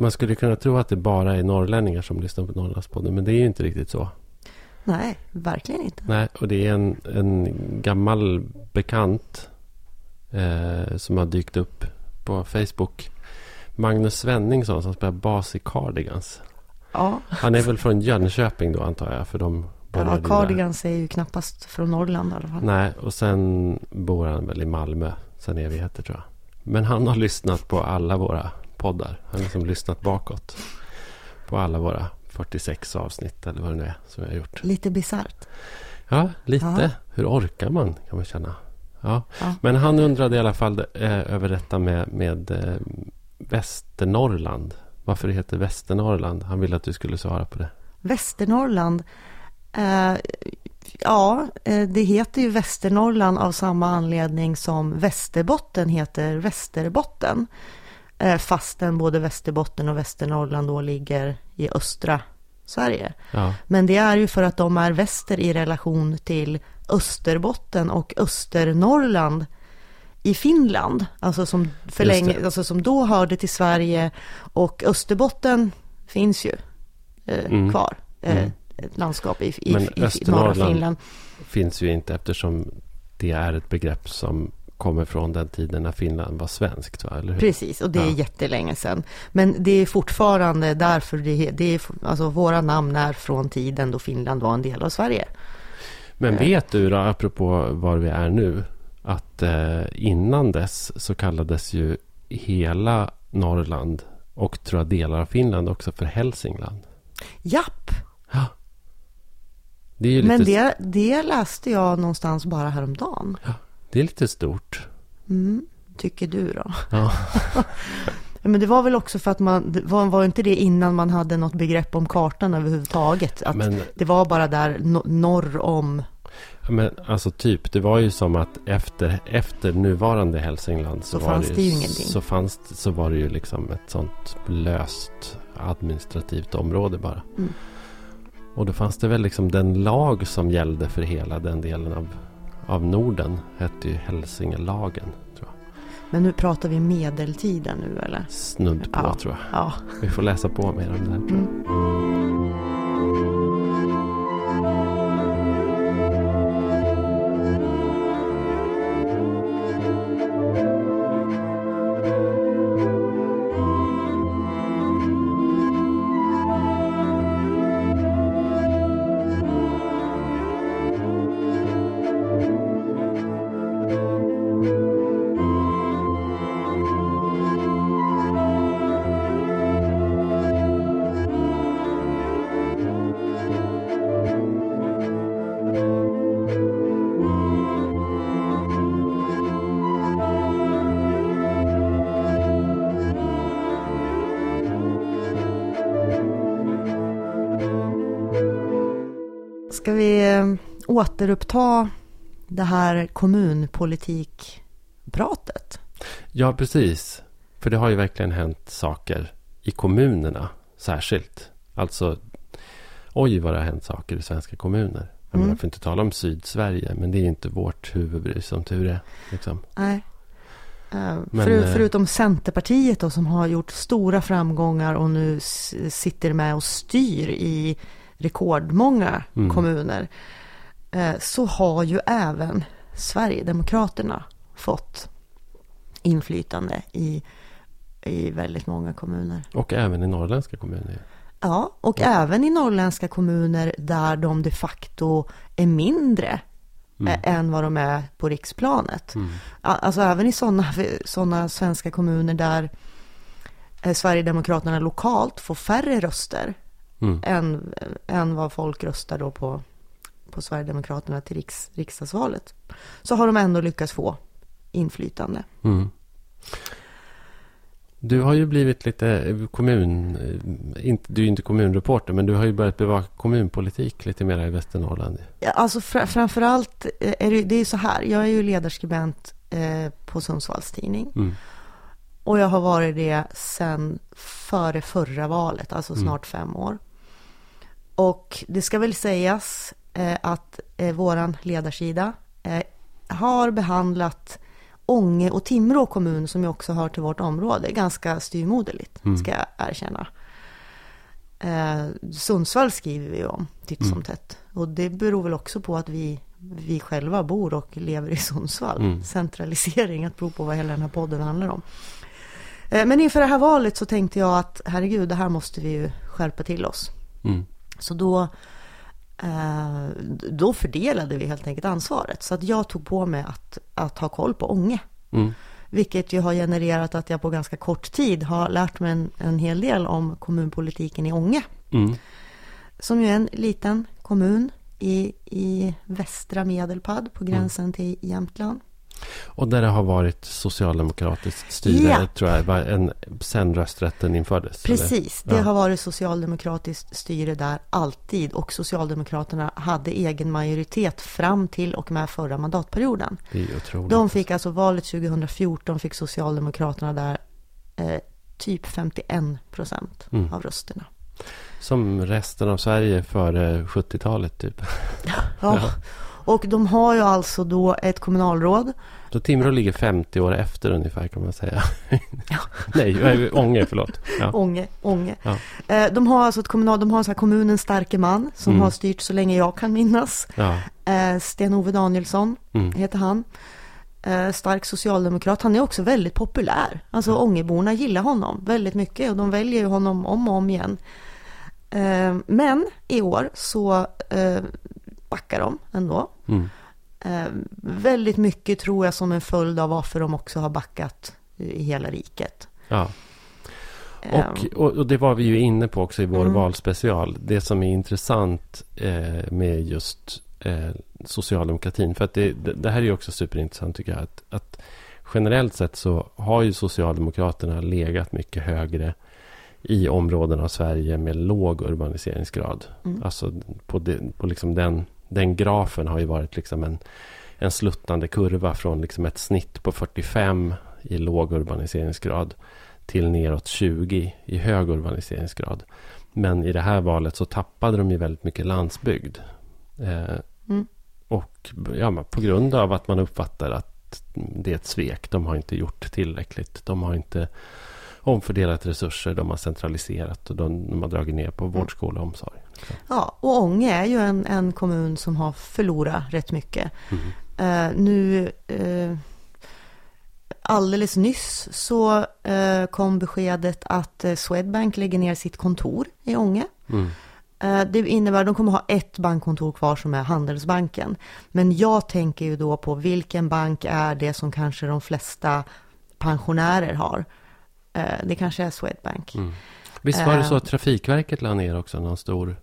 Man skulle kunna tro att det bara är norrlänningar som lyssnar på Norrlandspodden. Men det är ju inte riktigt så. Nej, verkligen inte. Nej, och det är en, en gammal bekant eh, som har dykt upp på Facebook. Magnus Svenningsson som spelar bas i Cardigans. Ja, Han är väl från Jönköping då antar jag. För de ja. Cardigans är ju knappast från Norrland i alla fall. Nej, och sen bor han väl i Malmö. Sen evigheter tror jag. Men han har lyssnat på alla våra poddar. Han har liksom lyssnat bakåt. På alla våra 46 avsnitt eller vad det nu är som jag har gjort. Lite bisarrt. Ja, lite. Ja. Hur orkar man kan man känna. Ja. Ja. Men han undrade i alla fall eh, över detta med, med eh, Västernorrland. Varför det heter Västernorrland. Han ville att du skulle svara på det. Västernorrland. Eh, ja, eh, det heter ju Västernorrland av samma anledning som Västerbotten heter Västerbotten. Eh, fastän både Västerbotten och Västernorrland då ligger i östra Sverige. Ja, Men det är ju för att de är väster i relation till Österbotten och Östernorrland i Finland. Alltså som, för Just länge, det. alltså som då hörde till Sverige. Och Österbotten finns ju eh, Mm. kvar. Eh, Mm. Ett landskap i, i, Men i, norra Finland. finns ju inte eftersom det är ett begrepp som kommer från den tiden när Finland var svenskt. Va? Eller hur? Precis, och det är Ja. jättelänge sedan. Men det är fortfarande därför det, det är, alltså våra namn är från tiden då Finland var en del av Sverige. Men vet du då, apropå var vi är nu, att eh, innan dess så kallades ju hela Norrland och tror jag delar av Finland också för Hälsingland. Japp, Ja. Det ju men lite, det, det läste jag någonstans bara häromdagen. Det är lite stort. Mm, tycker du då? Ja. Men det var väl också för att man, var, var inte det innan man hade något begrepp om kartan överhuvudtaget? Att Men, det var bara där no, norr om, men alltså typ, det var ju som att efter, efter nuvarande Hälsingland så, Så var fanns det, ju ingenting. Så, fanns, så var det ju liksom ett sånt löst administrativt område bara. Mm. Och då fanns det väl liksom den lag som gällde för hela den delen av, av Norden. Hette ju Hälsingelagen. Tror jag. men nu pratar vi medeltiden nu eller? Snudd på Ja. tror jag. Ja. Vi får läsa på mer om det här. tror jag. Mm. Återuppta det här kommunpolitikpratet? Ja, precis. För det har ju verkligen hänt saker i kommunerna särskilt. Alltså, oj vad det har hänt saker i svenska kommuner. Jag Mm. menar, får inte tala om Sydsverige, men det är inte vårt huvudbry som tur är. Liksom. Nej. Eh, Men, För, eh, förutom Centerpartiet då, som har gjort stora framgångar och nu sitter med och styr i rekordmånga Mm. kommuner. Eh, Så har ju även Sverigedemokraterna fått inflytande i, i väldigt många kommuner. Och även i norrländska kommuner. Ja, och även i norrländska kommuner där de de facto är mindre Mm. eh, än vad de är på riksplanet. Mm. Ja, Alltså även i sådana såna svenska kommuner där eh, Sverigedemokraterna lokalt får färre röster Mm. än, än vad folk röstar då på, på Sverigedemokraterna till riks, riksdagsvalet. Så har de ändå lyckats få inflytande. Mm. Du har ju blivit lite kommun... eh, Inte, du är ju inte kommunreporter, men du har ju börjat bevaka kommunpolitik lite mer i Västernorrland. Ja, Alltså fra, framförallt eh, är det, det är så här, jag är ju ledarskribent eh, på Sundsvalls tidning. Mm. Och jag har varit det sedan före förra valet, alltså Mm. snart fem år. Och det ska väl sägas eh, att eh, våran ledarsida eh, har behandlat Ånge och Timrå kommun, som ju också hör till vårt område, ganska styrmoderligt, Mm. ska jag erkänna. Eh, Sundsvall skriver vi om titt som Mm. tätt. Och det beror väl också på att vi, vi själva bor och lever i Sundsvall. Mm. Centralisering, att bero på vad hela den här podden handlar om. Eh, men inför det här valet så tänkte jag att herregud, det här måste vi ju skärpa till oss. Mm. Så då, eh, då fördelade vi helt enkelt ansvaret. Så att jag tog på mig att, att ha koll på Ånge. Mm. Vilket ju har genererat att jag på ganska kort tid har lärt mig en, en hel del om kommunpolitiken i Ånge. Mm. Som ju är en liten kommun i, i västra Medelpad på gränsen till Jämtland. Och där det har varit socialdemokratiskt styre, Ja. tror jag, var en, sen rösträtten infördes. eller? Precis, det Ja. har varit socialdemokratiskt styre där alltid och Socialdemokraterna hade egen majoritet fram till och med förra mandatperioden. Det är otroligt. De fick alltså valet 2014 fick Socialdemokraterna där eh, typ 51 procent Mm. av rösterna. Som resten av Sverige före 70-talet typ. Ja. Ja. Och de har ju alltså då ett kommunalråd. Så Timrå ligger 50 år efter ungefär kan man säga. Nej, eh, Ånge, förlåt. Ja. Ånge, Ånge. Ja. Eh, de har alltså ett kommunal, de har så här kommunens starke man som Mm. har styrt så länge jag kan minnas. Ja. Eh, Sten-Ove Danielsson Mm. heter han. Eh, stark socialdemokrat. Han är också väldigt populär. Alltså Ångeborna gillar honom väldigt mycket och de väljer ju honom om och om igen. Men i år så backar de ändå. Mm. Eh, väldigt mycket tror jag som en följd av varför de också har backat i hela riket. ja. Eh, Och, och, det var vi ju inne på också i vår Mm. valspecial. Det som är intressant eh, med just eh, socialdemokratin. För att det, det, här är ju också superintressant tycker jag. Att, att generellt sett så har ju Socialdemokraterna legat mycket högre i områden av Sverige med låg urbaniseringsgrad. Mm. Alltså på, det, på liksom den, den grafen har ju varit liksom en, en sluttande kurva från liksom ett snitt på 45 i låg urbaniseringsgrad till neråt 20 i hög urbaniseringsgrad. Men i det här valet så tappade de ju väldigt mycket landsbygd. Eh, Mm. Och ja, på grund av att man uppfattar att det är ett svek. De har inte gjort tillräckligt. De har inte omfördelat resurser. De har centraliserat och de, de har dragit ner på vård, skola och omsorg. Ja, och Ånge är ju en, en kommun som har förlorat rätt mycket. Mm. Eh, nu eh, alldeles nyss så eh, kom beskedet att Swedbank lägger ner sitt kontor i Ånge. Mm. Det innebär att de kommer ha ett bankkontor kvar som är Handelsbanken. Men jag tänker ju då på vilken bank är det som kanske de flesta pensionärer har. Det kanske är Swedbank. Mm. Visst var det så att Trafikverket la ner också någon stor,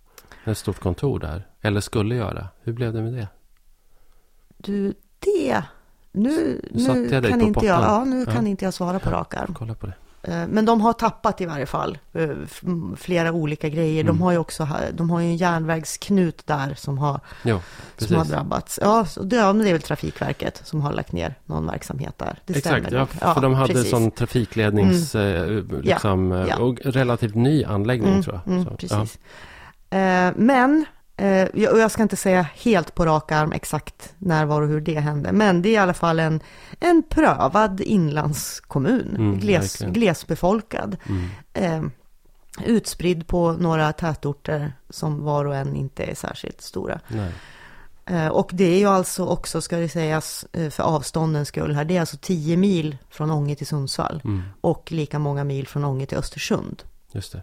ett stort kontor där? Eller skulle göra? Hur blev det med det? Du, det... Nu, nu jag kan inte jag, ja, nu Ja. kan inte jag svara på rak arm. Kolla på det. Eh, Men de har tappat i varje fall eh, flera olika grejer. Mm. De har ju också de har ju en järnvägsknut där som har, Jo, som har drabbats. Ja, det, ja, men det är väl Trafikverket som har lagt ner någon verksamhet där. Det Exakt, stämmer ja, för de hade precis. sån trafiklednings... Eh, liksom, ja. Och relativt ny anläggning Mm, tror jag. Mm, Så, precis. Eh, men, eh, jag, och jag ska inte säga helt på rak arm exakt när, var och hur det hände. Men det är i alla fall en, en prövad inlandskommun. Mm, gles, glesbefolkad. Mm. Eh, utspridd på några tätorter som var och en inte är särskilt stora. Nej. Och det är ju alltså också, ska det sägas, för avståndens skull här, det är alltså 10 mil från Ånge till Sundsvall Mm. och lika många mil från Ånge till Östersund. Just det.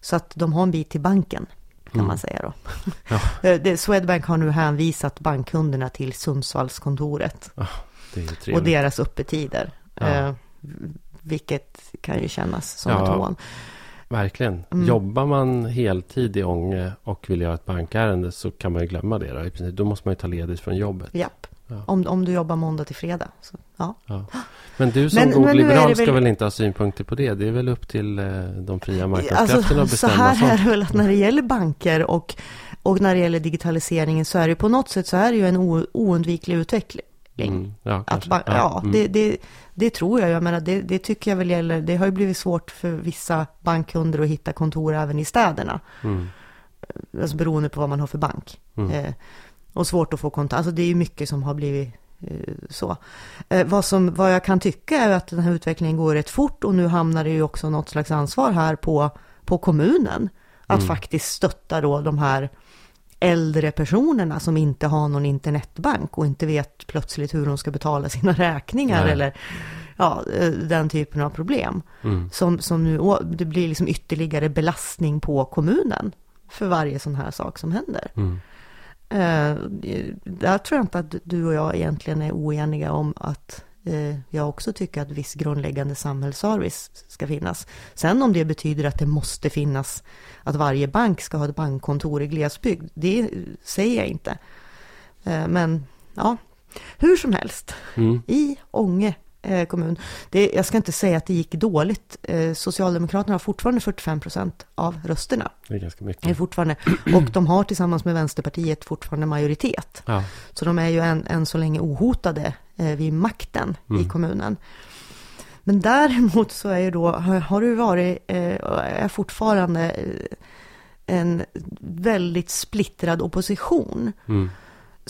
Så att de har en bit till banken, kan Mm. man säga då. Ja. Eh, Swedbank har nu hänvisat bankkunderna till Sundsvallskontoret ju och deras öppettider. Ja. Eh, vilket kan ju kännas som Ja. ett hån. Verkligen. Mm. Jobbar man heltid i Ånge och vill göra ett bankärende så kan man ju glömma det. Då, I princip. då måste man ju ta ledigt från jobbet. Japp. Ja. Om, om du jobbar måndag till fredag. Så, ja. Ja. Men du som Men- god men nu är liberal det ska väl- inte ha synpunkter på det? Det är väl upp till eh, de fria marknadskrafterna Alltså, att så bestämma här är sånt. det väl att när det gäller banker och, och när det gäller digitaliseringen så är det ju på något sätt så är det ju en o, oundviklig utveckling. Mm. Ja, Att ba- ja, mm. det, det, det tror jag. Jag menar, det, det tycker jag väl gäller. Det har ju blivit svårt för vissa bankkunder att hitta kontor även i städerna. Mm. Alltså beroende på vad man har för bank. Mm. Eh, och svårt att få kontakt. Alltså det är ju mycket som har blivit eh, så. Eh, vad, som, vad jag kan tycka är att den här utvecklingen går rätt fort och nu hamnar det ju också något slags ansvar här på, på kommunen. Att Mm. faktiskt stötta då de här äldre personerna som inte har någon internetbank och inte vet plötsligt hur de ska betala sina räkningar Nej. eller ja, eh, den typen av problem. Mm. Som, som nu, det blir liksom ytterligare belastning på kommunen för varje sån här sak som händer. Mm. Eh, där tror jag inte att du och jag egentligen är oeniga om att eh, jag också tycker att viss grundläggande samhällsservice ska finnas. Sen om det betyder att det måste finnas, att varje bank ska ha ett bankkontor i glesbygd, det säger jag inte. Eh, men ja, hur som helst, Mm. i Ånge kommun. Det, jag ska inte säga att det gick dåligt. Eh, Socialdemokraterna har fortfarande 45 procent av rösterna. Det är ganska Det är mycket. fortfarande, och de har tillsammans med Vänsterpartiet fortfarande majoritet. Ja. Så de är ju än, än så länge ohotade eh, vid makten i Mm. kommunen. Men däremot så är ju då, har, det varit, eh, är fortfarande eh, en väldigt splittrad opposition. Mm.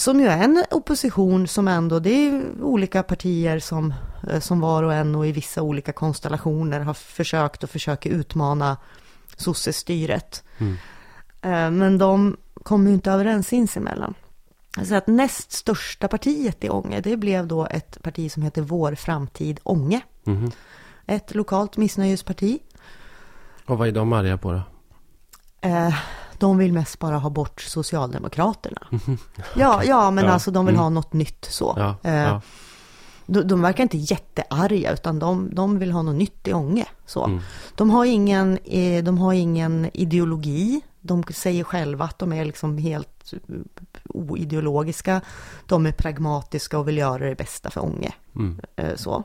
Som ju är en opposition som ändå, det är olika partier som, eh, som var och en och i vissa olika konstellationer har försökt och försöker utmana sossestyret. Mm. Eh, Men de kommer ju inte överens sinsemellan. Alltså att näst största partiet i Ånge, det blev då ett parti som heter Vår Framtid Ånge. Mhm. Ett lokalt missnöjesparti. Och vad är de arga på då? Eh, De vill mest bara ha bort Socialdemokraterna. Ja, ja, men Ja. alltså de vill Mm. ha något nytt så. Ja, Eh, ja. De, de verkar inte jättearga, utan de, de vill ha något nytt i Ånge. Så. Mm. De, har ingen, eh, de har ingen ideologi. De säger själva att de är liksom helt eh, oideologiska. De är pragmatiska och vill göra det bästa för Ånge. Mm. Så.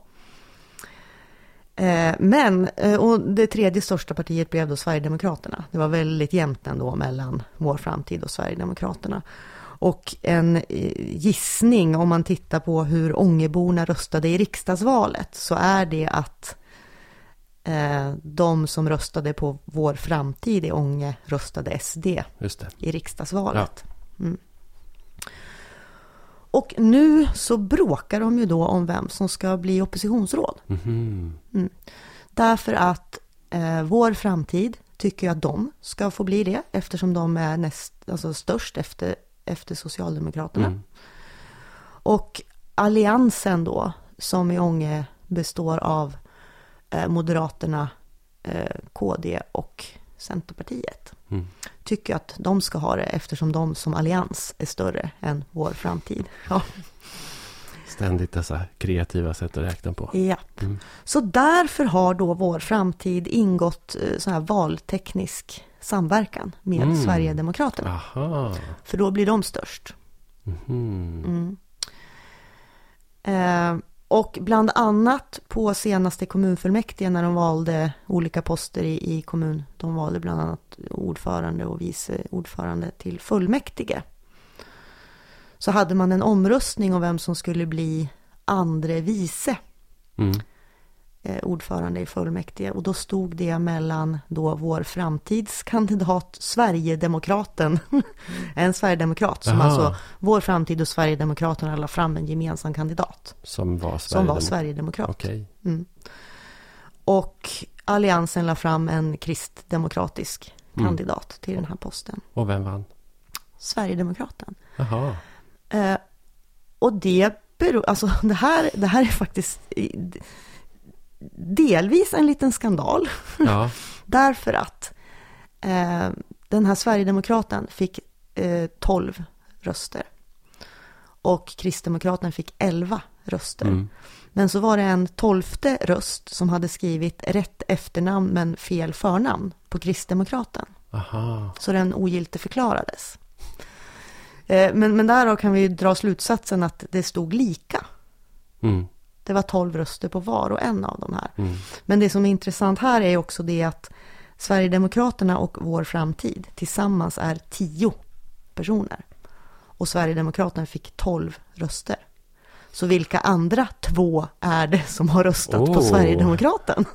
Eh, Men, eh, och det tredje största partiet blev då Sverigedemokraterna. Det var väldigt jämnt ändå mellan Vår Framtid och Sverigedemokraterna. Och en eh, gissning om man tittar på hur Ångeborna röstade i riksdagsvalet så är det att de som röstade på Vår Framtid i Ånge röstade SD i riksdagsvalet. Mm. Och nu så bråkar de ju då om vem som ska bli oppositionsråd. Mhm. Därför att eh, vår framtid tycker jag att de ska få bli det eftersom de är näst, alltså störst efter, efter Socialdemokraterna. Mm. Och alliansen då, som i Ånge består av eh, Moderaterna, eh, KD och Centerpartiet. Mm. Tycker att de ska ha det eftersom de som allians är större än vår framtid. Ja, Ständigt dessa kreativa sätt att räkna på. ja. Mm. Så därför har då vår framtid ingått eh, så här valteknisk samverkan med Mm. Sverigedemokraterna. Aha. För då blir de störst. Mhm. Mm. Eh, och bland annat på senaste kommunfullmäktige när de valde olika poster i, i kommun. De valde bland annat ordförande och vice ordförande till fullmäktige. Så hade man en omröstning om vem som skulle bli andre vice Mm eh, ordförande i fullmäktige. Och då stod det mellan då vår framtidskandidat Sverigedemokraten, en Sverigedemokrat som Aha. alltså vår framtid och Sverigedemokraterna la fram en gemensam kandidat Som var som var Sverigedemokrat. Okej. Mm. Och Alliansen la fram en kristdemokratisk Mm. kandidat till den här posten. Och vem vann? Sverigedemokraten. Jaha. Eh, och det beror, alltså det här, det här är faktiskt delvis en liten skandal. Ja. Därför att eh, den här Sverigedemokraten fick eh, 12 röster. Och Kristdemokraten fick 11 röster. Mm. Men så var det en tolfte röst som hade skrivit rätt efternamn men fel förnamn på Kristdemokraten. Aha. Så den ogiltig förklarades. Eh, men, men därav kan vi dra slutsatsen att det stod lika. Mm. Det var 12 röster på var och en av de här. Mm. Men det som är intressant här är också det att Sverigedemokraterna och Vår Framtid tillsammans är 10 personer. Och Sverigedemokraterna fick 12 röster. Så vilka andra två är det som har röstat på Oh. Sverigedemokraten?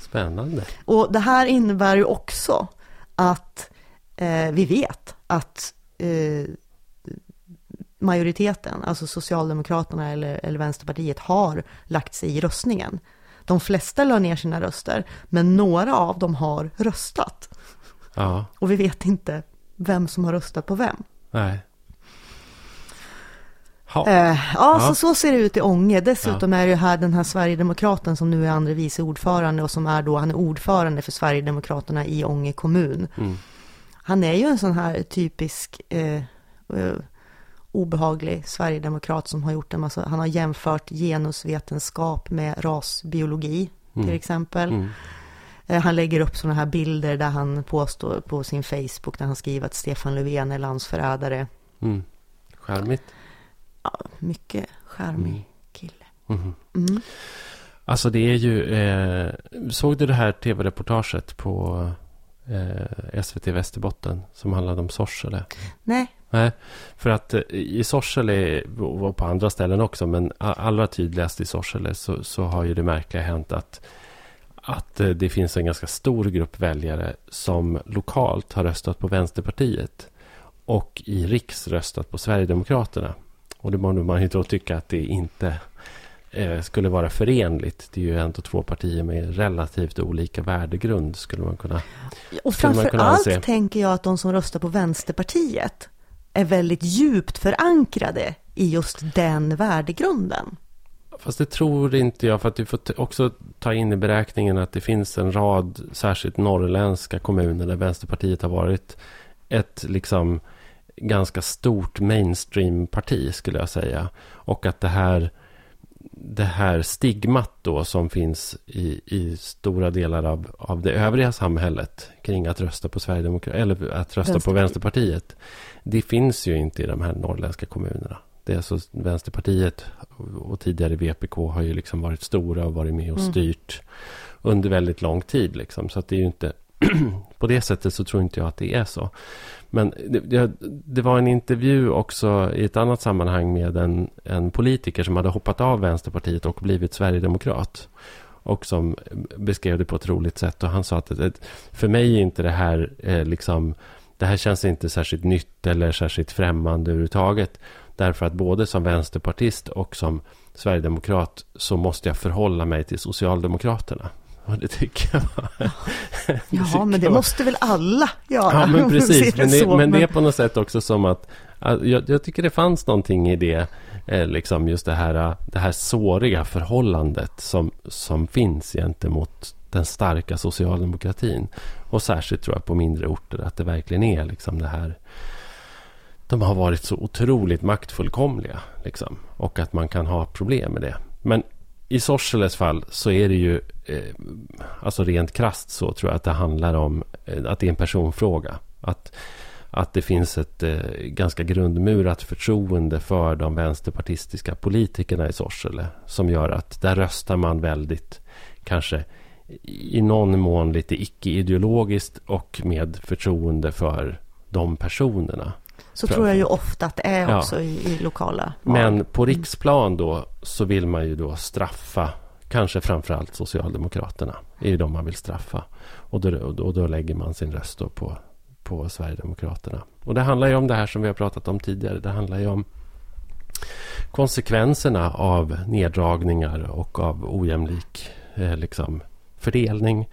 Spännande. Och det här innebär ju också att eh, vi vet att eh, majoriteten, alltså Socialdemokraterna eller, eller Vänsterpartiet, har lagt sig i röstningen. De flesta la ner sina röster, men några av dem har röstat. Ja, Och vi vet inte vem som har röstat på vem. nej. Ha. Eh, ja, Ja. Så, så ser det ut i Ånge. Dessutom är det ju här den här Sverigedemokraten som nu är andre vice ordförande och som är då, han är ordförande för Sverigedemokraterna i Ånge kommun. Mm. Han är ju en sån här typisk eh, eh, obehaglig sverigedemokrat som har gjort en massa, han har jämfört genusvetenskap med rasbiologi till Mm. exempel. Mm. Eh, Han lägger upp sådana här bilder där han påstår på sin Facebook där han skriver att Stefan Löfven är landsförrädare. Mm. Skärmigt. Ja, mycket charmig Mm. kille. Mhm. Mm. Alltså det är ju... Eh, såg du det här tv-reportaget på eh, SVT Västerbotten som handlade om Sorsele? Nej, Nej, för att eh, i Sorsele och på andra ställen också, men allra tydligast i Sorsele så, så har ju det märkliga hänt att, att eh, det finns en ganska stor grupp väljare som lokalt har röstat på Vänsterpartiet och i riks röstat på Sverigedemokraterna. Och det borde man ju då tycka att det inte eh, skulle vara förenligt. Det är ju ändå två partier med relativt olika värdegrund skulle man kunna... och Skulle man framför kunna allt anse. tänker jag att de som röstar på Vänsterpartiet är väldigt djupt förankrade i just den värdegrunden. Fast det tror inte jag, för att du får också ta in i beräkningen att det finns en rad, särskilt norrländska kommuner där Vänsterpartiet har varit ett liksom ganska stort mainstream-parti skulle jag säga. Och att det här, det här stigmat då som finns i, i stora delar av, av det övriga samhället kring att rösta på Sverigedemokraterna, eller att rösta på Vänsterpartiet. Det finns ju inte i de här norrländska kommunerna. Det är så Vänsterpartiet och tidigare VPK har ju liksom varit stora och varit med och Mm. styrt under väldigt lång tid. Liksom. Så att det är ju inte... på det sättet så tror inte jag att det är så. Men det, det, det var en intervju också i ett annat sammanhang med en, en politiker som hade hoppat av Vänsterpartiet och blivit Sverigedemokrat. Och som beskrev det på ett roligt sätt. Och han sa att för mig är inte det här eh, liksom... Det här känns inte särskilt nytt eller särskilt främmande överhuvudtaget. Därför att både som vänsterpartist och som sverigedemokrat så måste jag förhålla mig till Socialdemokraterna. Och det tycker jag var... Ja, men det var- måste väl alla göra? Ja, men precis. Men det, så, men det är på något sätt också som att... jag, jag tycker det fanns någonting i det. Eh, liksom just det här, det här såriga förhållandet som, som finns gentemot den starka socialdemokratin. Och särskilt tror jag på mindre orter att det verkligen är liksom det här... De har varit så otroligt maktfullkomliga. Liksom, och att man kan ha problem med det. Men i Sorseles fall så är det ju... Eh, alltså rent krasst så tror jag att det handlar om eh, att det är en personfråga. Att, att det finns ett eh, ganska grundmurat förtroende för de vänsterpartistiska politikerna i Sorsele. Som gör att där röstar man väldigt, kanske i någon mån lite icke-ideologiskt och med förtroende för de personerna. Så tror jag ju ofta att det är Ja. också i, i lokala val. Men på riksplan då så vill man ju då straffa kanske framförallt Socialdemokraterna. Det är ju de man vill straffa. Och då, och då lägger man sin röst då på, på Sverigedemokraterna. Och det handlar ju om det här som vi har pratat om tidigare. Det handlar ju om konsekvenserna av neddragningar och av ojämlik eh, liksom, fördelning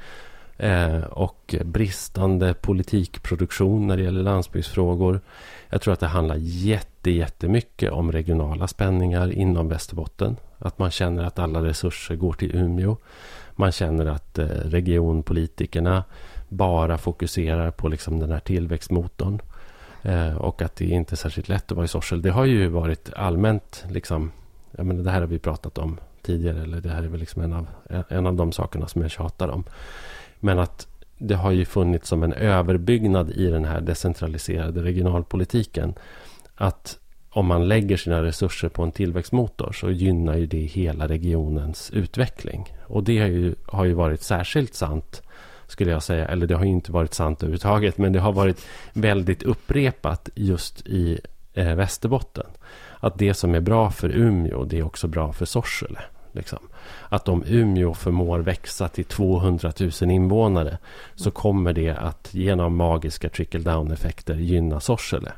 eh, och bristande politikproduktion när det gäller landsbygdsfrågor. Jag tror att det handlar jätte, jättemycket om regionala spänningar inom Västerbotten. Att man känner att alla resurser går till Umeå. Man känner att eh, regionpolitikerna bara fokuserar på liksom den här tillväxtmotorn. Eh, och att det inte är särskilt lätt att vara i Sorsele. Det har ju varit allmänt, liksom, jag menar, det här har vi pratat om tidigare. Eller det här är väl liksom en av, en av de sakerna som jag tjatar om. Men att det har ju funnits som en överbyggnad i den här decentraliserade regionalpolitiken. Att om man lägger sina resurser på en tillväxtmotor så gynnar ju det hela regionens utveckling. Och det har ju, har ju varit särskilt sant skulle jag säga. Eller det har ju inte varit sant överhuvudtaget. Men det har varit väldigt upprepat just i eh, Västerbotten. Att det som är bra för Umeå, det är också bra för Sorsele. Liksom. Att om Umeå förmår växa till 200 000 invånare så kommer det att genom magiska trickle-down-effekter gynna Sorsele.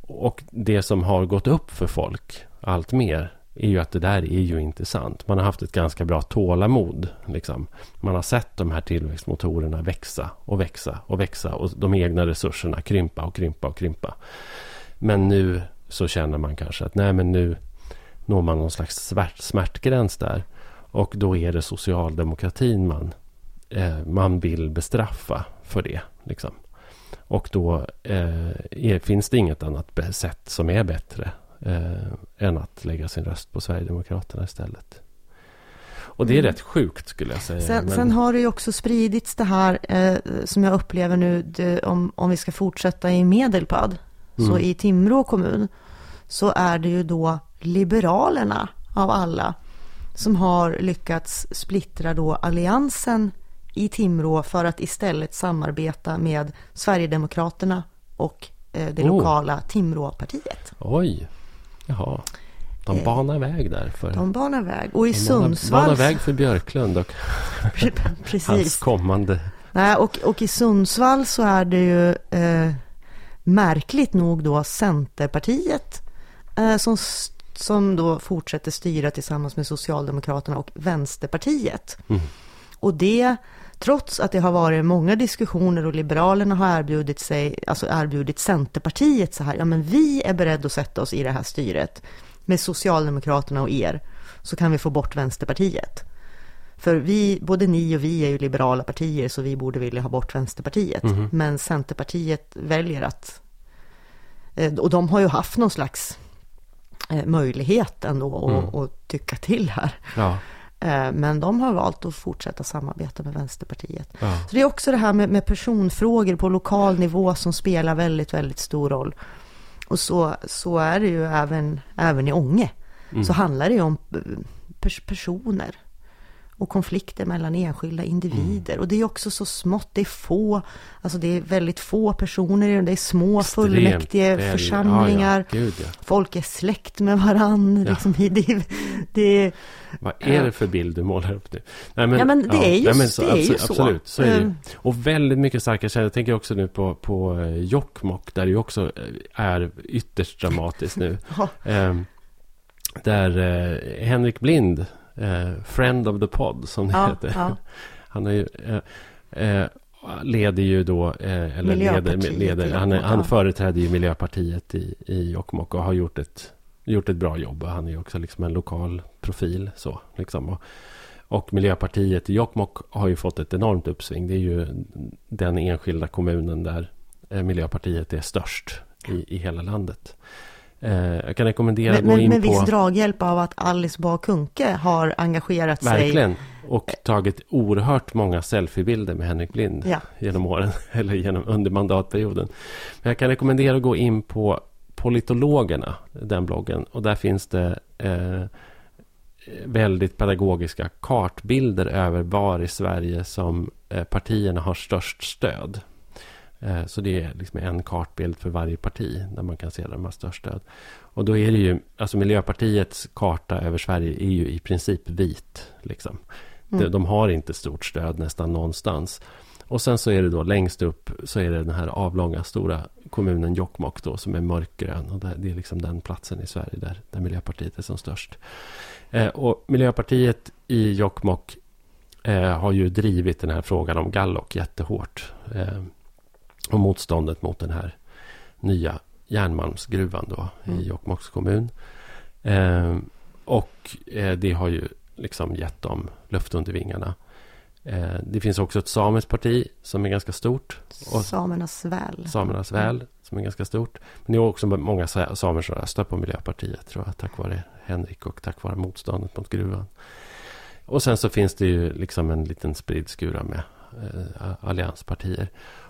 Och det som har gått upp för folk allt mer är ju att det där är ju inte sant. Man har haft ett ganska bra tålamod. Liksom. Man har sett de här tillväxtmotorerna växa och växa och växa och de egna resurserna krympa och krympa och krympa. Men nu så känner man kanske att nej men nu når man någon slags smärt, smärtgräns där. Och då är det socialdemokratin man, eh, man vill bestraffa för det. Liksom. Och då eh, är, finns det inget annat sätt som är bättre eh, än att lägga sin röst på Sverigedemokraterna istället. Och det är mm. rätt sjukt skulle jag säga. Sen, men... sen har det ju också spridits det här eh, som jag upplever nu det, om, om vi ska fortsätta i Medelpad. Mm. Så i Timrå kommun så är det ju då Liberalerna av alla som har lyckats splittra då alliansen i Timrå för att istället samarbeta med Sverigedemokraterna och eh, det oh. lokala Timråpartiet. Oj, jaha. De eh, banar väg där. För, de banar väg. Och i de Sundsvall... banar väg för Björklund och Precis. hans kommande... Nej, och, och i Sundsvall så är det ju eh, märkligt nog då Centerpartiet eh, som, som då fortsätter styra tillsammans med Socialdemokraterna och Vänsterpartiet. Mm. Och det trots att det har varit många diskussioner och Liberalerna har erbjudit sig, alltså erbjudit Centerpartiet så här, ja men vi är beredda att sätta oss i det här styret med Socialdemokraterna och er, så kan vi få bort Vänsterpartiet. För vi, både ni och vi är ju liberala partier, så vi borde vilja ha bort Vänsterpartiet. Mm. Men Centerpartiet väljer att, eh, och de har ju haft någon slags möjlighet ändå mm. att, att tycka till här. Ja. Eh, men de har valt att fortsätta samarbeta med Vänsterpartiet. Ja. Så det är också det här med, med, personfrågor på lokal nivå som spelar väldigt, väldigt stor roll. Och så, så är det ju även, även i Ånge. Mm. Så handlar det ju om pers personer och konflikter mellan enskilda individer. Mm. Och det är också så smått, det är få, alltså det är väldigt få personer, det är små Extremt fullmäktige väl, församlingar. Ja, ja, Gud, ja. Folk är släkt med varandra. Liksom, det, det, Vad är det för bild du målar upp nu? Nej, men, ja, men det är ju, nej, så, det är ju så. Absolut, så är det. Mm. Och väldigt mycket starka källor. Jag tänker också nu på, på eh, Jokkmokk, där det ju också eh, är ytterst dramatiskt nu. um, där uh, Henrik Blind eh, Friend of the Pod, som det ja, heter. Ja. Han är ju, eh, eh, leder ju då, eh, eller leder, leder han, är, han företräder ju Miljöpartiet i, i Jokkmokk och har gjort ett, gjort ett bra jobb. Han är ju också liksom en lokal profil. Så, liksom. och, och Miljöpartiet i Jokkmokk har ju fått ett enormt uppsving. Det är ju den enskilda kommunen där eh, Miljöpartiet är störst i, i hela landet. Eh, jag kan rekommendera men, att gå in på... Med viss draghjälp av att Alice Bah Kuhnke har engagerat Verkligen. sig. Verkligen. Och tagit oerhört många selfiebilder med Henrik Blind ja. genom åren. Eller genom, under mandatperioden. Men jag kan rekommendera att gå in på Politologerna, den bloggen. Och där finns det eh, väldigt pedagogiska kartbilder över var i Sverige som eh, partierna har störst stöd. Eh, så det är liksom en kartbild för varje parti där man kan se där de har störst stöd. Och då är det ju, alltså Miljöpartiets karta över Sverige är ju i princip vit. Liksom. Mm. De, de, har inte stort stöd nästan någonstans. Och sen så är det då längst upp så är det den här avlånga stora kommunen Jokkmokk då som är mörkgrön. Och det är liksom den platsen i Sverige där, där Miljöpartiet är som störst. Eh, och Miljöpartiet i Jokkmokk eh, har ju drivit den här frågan om Gallok jättehårt. Eh, och motståndet mot den här nya järnmalmsgruvan då mm. i Jokkmokks kommun. Eh, och eh, det har ju liksom gett dem luft under vingarna. Eh, det finns också ett samiskt parti som är ganska stort. Och Samernas väl. Samernas väl, som är ganska stort. Men det är också många samer som röstar på Miljöpartiet, tror jag, tack vare Henrik och tack vare motståndet mot gruvan. Och sen så finns det ju liksom en liten spridd skura med eh, allianspartier.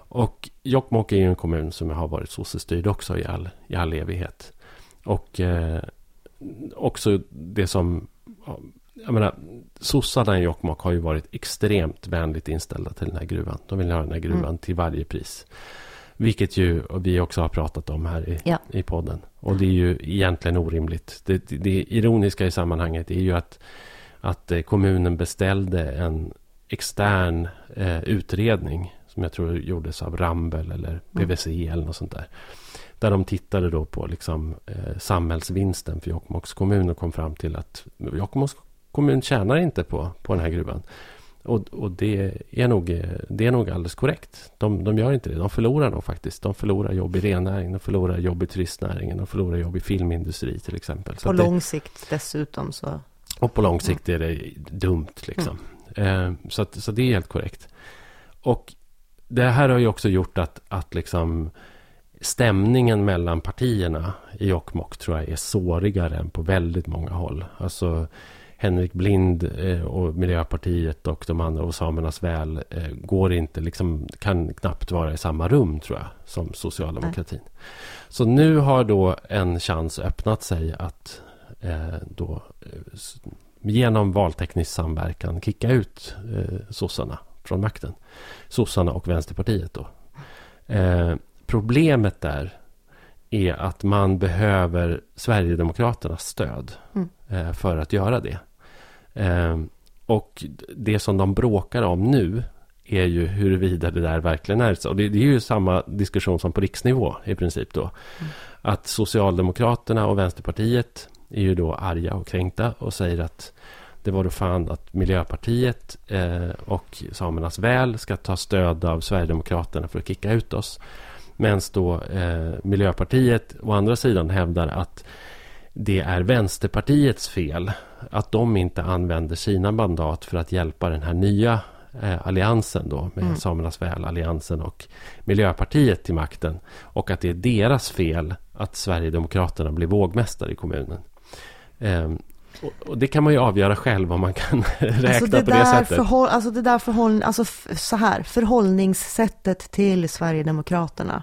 Och Jokkmokk är ju en kommun som har varit sossestyrd också i all, i all evighet. Och eh, också det som... Jag menar, sossarna i Jokkmokk har ju varit extremt vänligt inställda till den här gruvan. De vill ha den här gruvan mm. till varje pris. Vilket ju vi också har pratat om här i, ja. i podden. Och det är ju egentligen orimligt. Det, det, det ironiska i sammanhanget är ju att, att eh, kommunen beställde en extern eh, utredning som jag tror gjordes av Rambel eller PVC mm. eller något sånt där. Där de tittade då på liksom, eh, samhällsvinsten för Jokkmokks kommun och kom fram till att Jokkmokks kommun tjänar inte på, på den här gruvan. Och, och det, är nog, det är nog alldeles korrekt. De, de gör inte det. De förlorar nog faktiskt. De förlorar jobb i rennäringen, de förlorar jobb i turistnäringen, de förlorar jobb i filmindustri till exempel. Så på lång det, sikt dessutom så... Och på lång sikt är det dumt liksom. Mm. Eh, så, att, så det är helt korrekt. Och det här har ju också gjort att, att liksom stämningen mellan partierna i Jokkmokk tror jag är sårigare än på väldigt många håll. Alltså Henrik Blind eh, och Miljöpartiet och de andra och Samernas väl eh, går inte, liksom, kan knappt vara i samma rum tror jag, som socialdemokratin. Nej. Så nu har då en chans öppnat sig att eh, då eh, genom valteknisk samverkan kicka ut eh, sossarna från makten. Sossarna och Vänsterpartiet då. Eh, problemet där är att man behöver Sverigedemokraternas stöd mm. eh, för att göra det. Eh, och det som de bråkar om nu är ju huruvida det där verkligen är så. Det, det är ju samma diskussion som på riksnivå i princip då. Mm. Att Socialdemokraterna och Vänsterpartiet är ju då arga och kränkta och säger att det var då fan att Miljöpartiet eh, och Samernas väl ska ta stöd av Sverigedemokraterna för att kicka ut oss. Medan då eh, Miljöpartiet å andra sidan hävdar att det är Vänsterpartiets fel att de inte använder sina mandat för att hjälpa den här nya eh, alliansen då med mm. Samernas väl, alliansen och Miljöpartiet till makten. Och att det är deras fel att Sverigedemokraterna blir vågmästare i kommunen. Eh, och, det kan man ju avgöra själv om man kan räkna alltså det på det sättet. Förhåll, alltså det där förhåll, alltså så här, förhållningssättet till Sverigedemokraterna.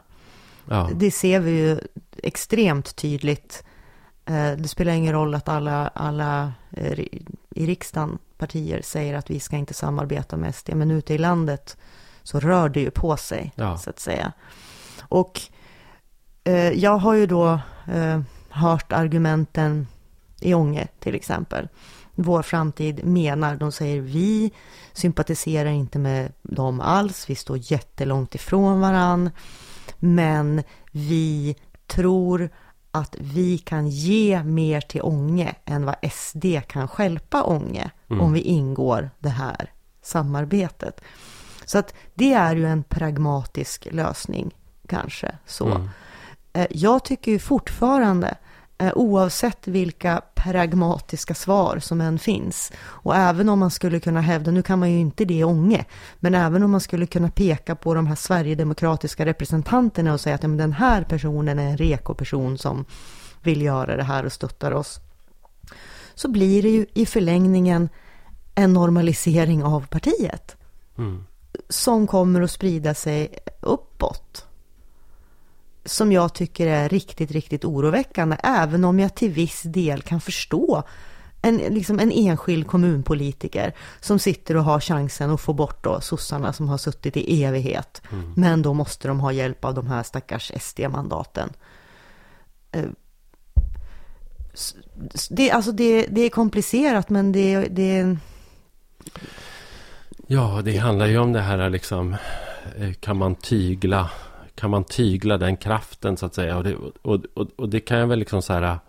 Ja. Det ser vi ju extremt tydligt. Eh, det spelar ingen roll att alla, alla eh, i riksdagen, partier, säger att vi ska inte samarbeta med SD. Men ute i landet så rör det ju på sig, ja. så att säga. Och eh, jag har ju då eh, hört argumenten i Ånge till exempel. Vår framtid menar, de säger vi sympatiserar inte med dem alls, vi står jättelångt ifrån varann. Men vi tror att vi kan ge mer till Ånge än vad SD kan skälpa Ånge mm. om vi ingår det här samarbetet. Så att det är ju en pragmatisk lösning kanske så. Mm. Eh, jag tycker ju fortfarande oavsett vilka pragmatiska svar som än finns. Och även om man skulle kunna hävda, nu kan man ju inte det i Ånge, men även om man skulle kunna peka på de här Sverigedemokratiska representanterna och säga att ja, men den här personen är en reko-person som vill göra det här och stöttar oss. Så blir det ju i förlängningen en normalisering av partiet. Mm. Som kommer att sprida sig uppåt som jag tycker är riktigt, riktigt oroväckande, även om jag till viss del kan förstå en, liksom en enskild kommunpolitiker som sitter och har chansen att få bort då sossarna som har suttit i evighet. Mm. Men då måste de ha hjälp av de här stackars SD-mandaten. Eh, det, alltså det, det är komplicerat men det, det... Ja, det handlar ju om det här liksom, eh, kan man tygla kan man tygla den kraften så att säga. Och det, och, och, och det kan jag väl liksom så här,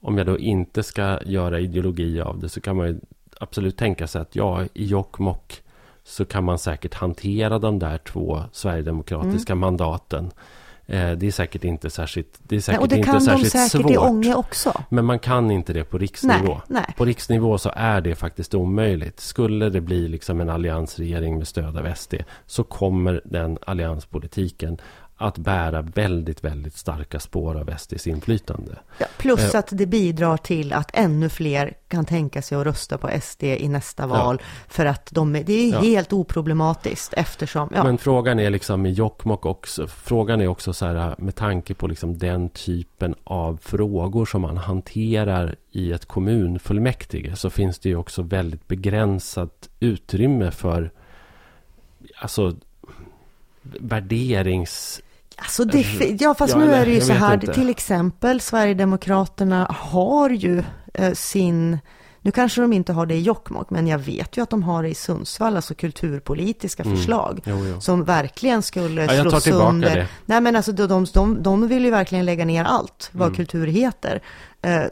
om jag då inte ska göra ideologi av det så kan man ju absolut tänka sig att ja, i Jokkmokk så kan man säkert hantera de där två sverigedemokratiska mm. mandaten det är säkert inte särskilt, det är säkert nej, och det inte kan särskilt de säkert svårt. i Ånge också. Men man kan inte det på riksnivå. Nej, nej. På riksnivå så är det faktiskt omöjligt. Skulle det bli liksom en alliansregering med stöd av SD så kommer den allianspolitiken att bära väldigt, väldigt starka spår av SDs inflytande. Ja, plus eh, att det bidrar till att ännu fler kan tänka sig att rösta på SD i nästa val. Ja. För att de, det är ja. helt oproblematiskt eftersom... Men frågan är liksom i Jokkmokk också, frågan är också så här med tanke på liksom den typen av frågor som man hanterar i ett kommunfullmäktige så finns det ju också väldigt begränsat utrymme för alltså värderings Alltså det, ja, fast ja, nu är det ju så här, inte. till exempel Sverigedemokraterna har ju eh, sin Nu kanske de inte har det i Jokkmokk, men jag vet ju att de har det i Sundsvall, alltså kulturpolitiska Mm. förslag. Jo, jo. Som verkligen skulle Ja, slå sönder. det. Nej men alltså de, de, de, de vill ju verkligen lägga ner allt vad Mm. kultur heter. Eh,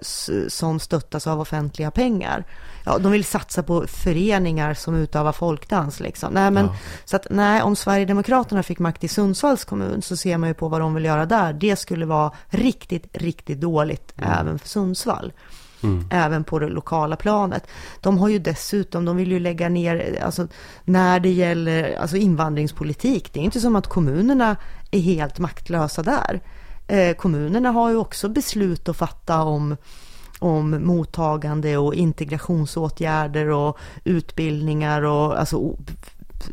som stöttas av offentliga pengar. Ja, de vill satsa på föreningar som utövar folkdans liksom. Nej men, Ja. så att nej, om Sverigedemokraterna fick makt i Sundsvalls kommun så ser man ju på vad de vill göra där. Det skulle vara riktigt, riktigt dåligt även för Sundsvall. Mm. Även på det lokala planet. De har ju dessutom, de vill ju lägga ner, alltså när det gäller alltså invandringspolitik, det är inte som att kommunerna är helt maktlösa där. Eh, kommunerna har ju också beslut att fatta om, om mottagande och integrationsåtgärder och utbildningar och alltså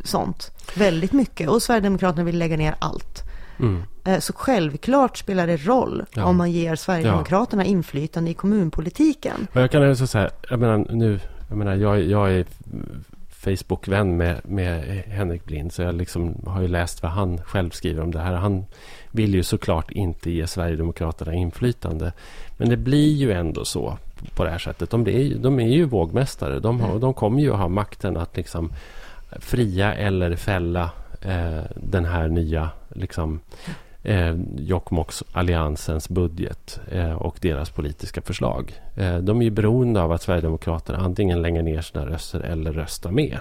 sånt. Väldigt mycket. Och Sverigedemokraterna vill lägga ner allt. Mm. Eh, Så självklart spelar det roll Ja. om man ger Sverigedemokraterna inflytande i kommunpolitiken. Och jag kan också säga, jag menar nu, jag menar jag, jag är Facebook-vän med, med Henrik Blind. Så jag liksom har ju läst vad han själv skriver om det här. Han vill ju såklart inte ge Sverigedemokraterna inflytande. Men det blir ju ändå så på det här sättet. De, ju- de är ju vågmästare. De, har, de kommer ju ha makten att liksom fria eller fälla eh, den här nya liksom, eh, Jokkmokks alliansens budget eh, och deras politiska förslag. Eh, de är ju beroende av att Sverigedemokraterna antingen lägger ner sina röster eller röstar med.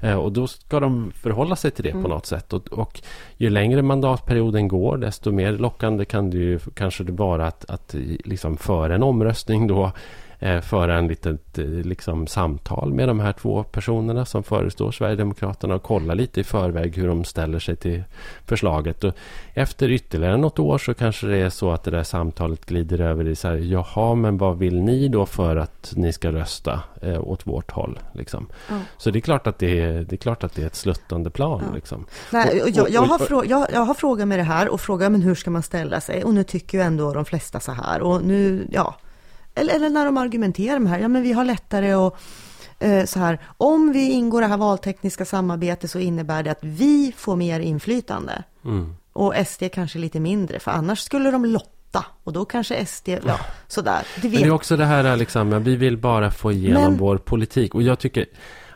Eh, och då ska de förhålla sig till det Mm. på något sätt. Och, och ju längre mandatperioden går desto mer lockande kan det ju kanske det vara att, att liksom före en omröstning då eh, föra en litet eh, liksom, samtal med de här två personerna som förestår Sverigedemokraterna och kolla lite i förväg hur de ställer sig till förslaget. Och efter ytterligare något år så kanske det är så att det där samtalet glider över i så här, jaha, men vad vill ni då för att ni ska rösta eh, åt vårt håll? Liksom. Ja. Så det är klart att det är, det är, klart att det är ett sluttande plan. Ja. Liksom. Nej, Och- och jag, jag, har frå, jag, jag har frågat med det här och frågat men hur ska man ställa sig? Och nu tycker ju ändå de flesta så här. Och nu, ja. Eller, eller när de argumenterar med här. Ja, men vi har lättare att eh, så här. Om vi ingår i det här valtekniska samarbetet så innebär det att vi får mer inflytande. Mm. Och SD kanske lite mindre. För annars skulle de lotta. Och då kanske SD, ja, sådär. Det Men vet det är också det här liksom, ja, vi vill bara få igenom Men- vår politik. Och jag tycker,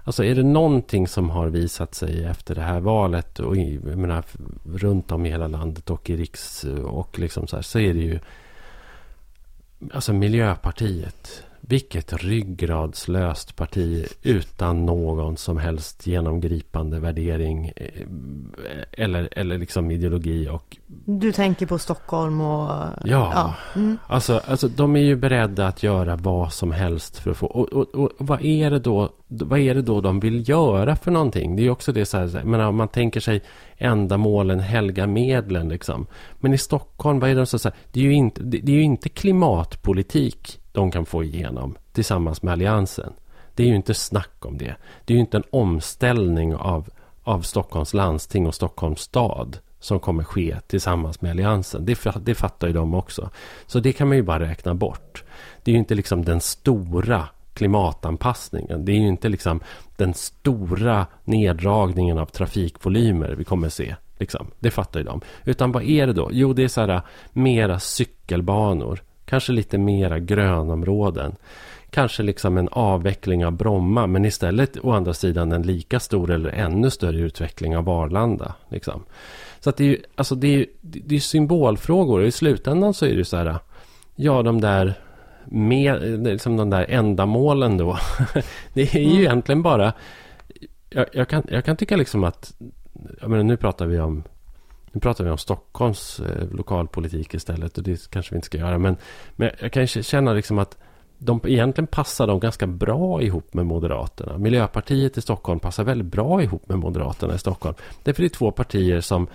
alltså är det någonting som har visat sig efter det här valet och i, jag menar, runt om i hela landet och i riks och liksom så här, så är det ju alltså Miljöpartiet. Vilket ryggradslöst parti utan någon som helst genomgripande värdering eh, eller, eller liksom ideologi och Du tänker på Stockholm och... Ja. ja. Mm. Alltså, alltså de är ju beredda att göra vad som helst för att få... Och, och, och vad, är det då, vad är det då de vill göra för någonting? Det är också det så här, så här, men om man tänker sig ändamålen helga medlen liksom. Men i Stockholm, vad är det så så här, det är ju inte, det, det är ju inte klimatpolitik de kan få igenom tillsammans med Alliansen. Det är ju inte snack om det. Det är ju inte en omställning av, av Stockholms landsting och Stockholms stad som kommer ske tillsammans med Alliansen. Det, det fattar ju de också. Så det kan man ju bara räkna bort. Det är ju inte liksom den stora klimatanpassningen. Det är ju inte liksom den stora neddragningen av trafikvolymer vi kommer se. Liksom. Det fattar ju de. Utan vad är det då? Jo, det är så här mera cykelbanor. Kanske lite mera grönområden. Kanske liksom en avveckling av Bromma. Men istället å andra sidan en lika stor eller ännu större utveckling av Arlanda. Liksom. Så att det är ju alltså det är, det är symbolfrågor. Och i slutändan så är det så här. Ja, de där med, liksom de där ändamålen då. det är ju Mm. egentligen bara... Jag, jag, kan, jag kan tycka liksom att... Jag menar, nu pratar vi om... Nu pratar vi om Stockholms eh, lokalpolitik istället. Och det kanske vi inte ska göra. Men, men jag kan känna liksom att de egentligen passar de ganska bra ihop med Moderaterna. Miljöpartiet i Stockholm passar väldigt bra ihop med Moderaterna i Stockholm. Därför det är två partier som,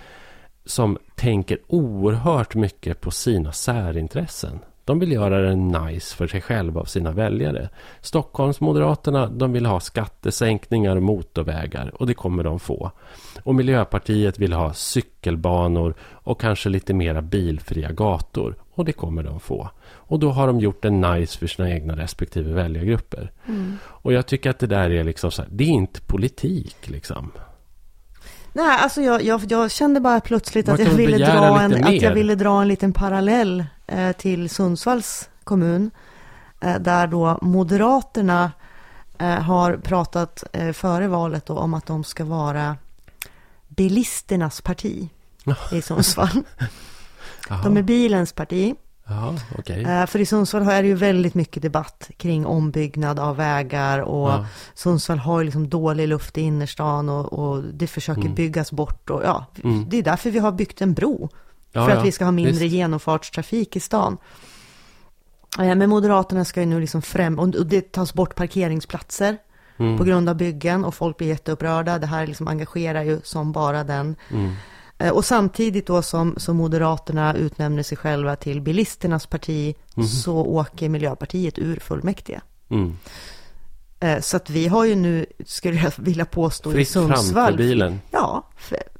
som tänker oerhört mycket på sina särintressen. De vill göra det nice för sig själva av sina väljare. Stockholmsmoderaterna, de vill ha skattesänkningar och motorvägar och det kommer de få. Och Miljöpartiet vill ha cykelbanor och kanske lite mera bilfria gator och det kommer de få. Och då har de gjort det nice för sina egna respektive väljargrupper. Mm. Och jag tycker att det där är liksom så här, det är inte politik liksom. Nej, alltså jag, jag, jag kände bara plötsligt Man att jag, ville dra en, att jag ville dra en liten parallell eh, till Sundsvalls kommun. Eh, där då Moderaterna eh, har pratat eh, före valet då, om att de ska vara bilisternas parti i Sundsvall. De är bilens parti. Ja, okej. Eh, För i Sundsvall är det ju väldigt mycket debatt kring ombyggnad av vägar och Ja. Sundsvall har ju liksom dålig luft i innerstan och, och det försöker Mm. byggas bort och ja, Mm. det är därför vi har byggt en bro. Ja, för att vi ska ha mindre visst. genomfartstrafik i stan. Eh, Men Moderaterna ska ju nu liksom främ, och och det tas bort parkeringsplatser Mm. på grund av byggen och folk blir jätteupprörda. Det här liksom engagerar ju som bara den. Mm. Eh, Och samtidigt då som, som Moderaterna utnämner sig själva till bilisternas parti Mhm. så åker Miljöpartiet ur fullmäktige. Mm. Eh, Så att vi har ju nu, skulle jag vilja påstå, i Fritt fram Sundsvall. för bilen. Ja,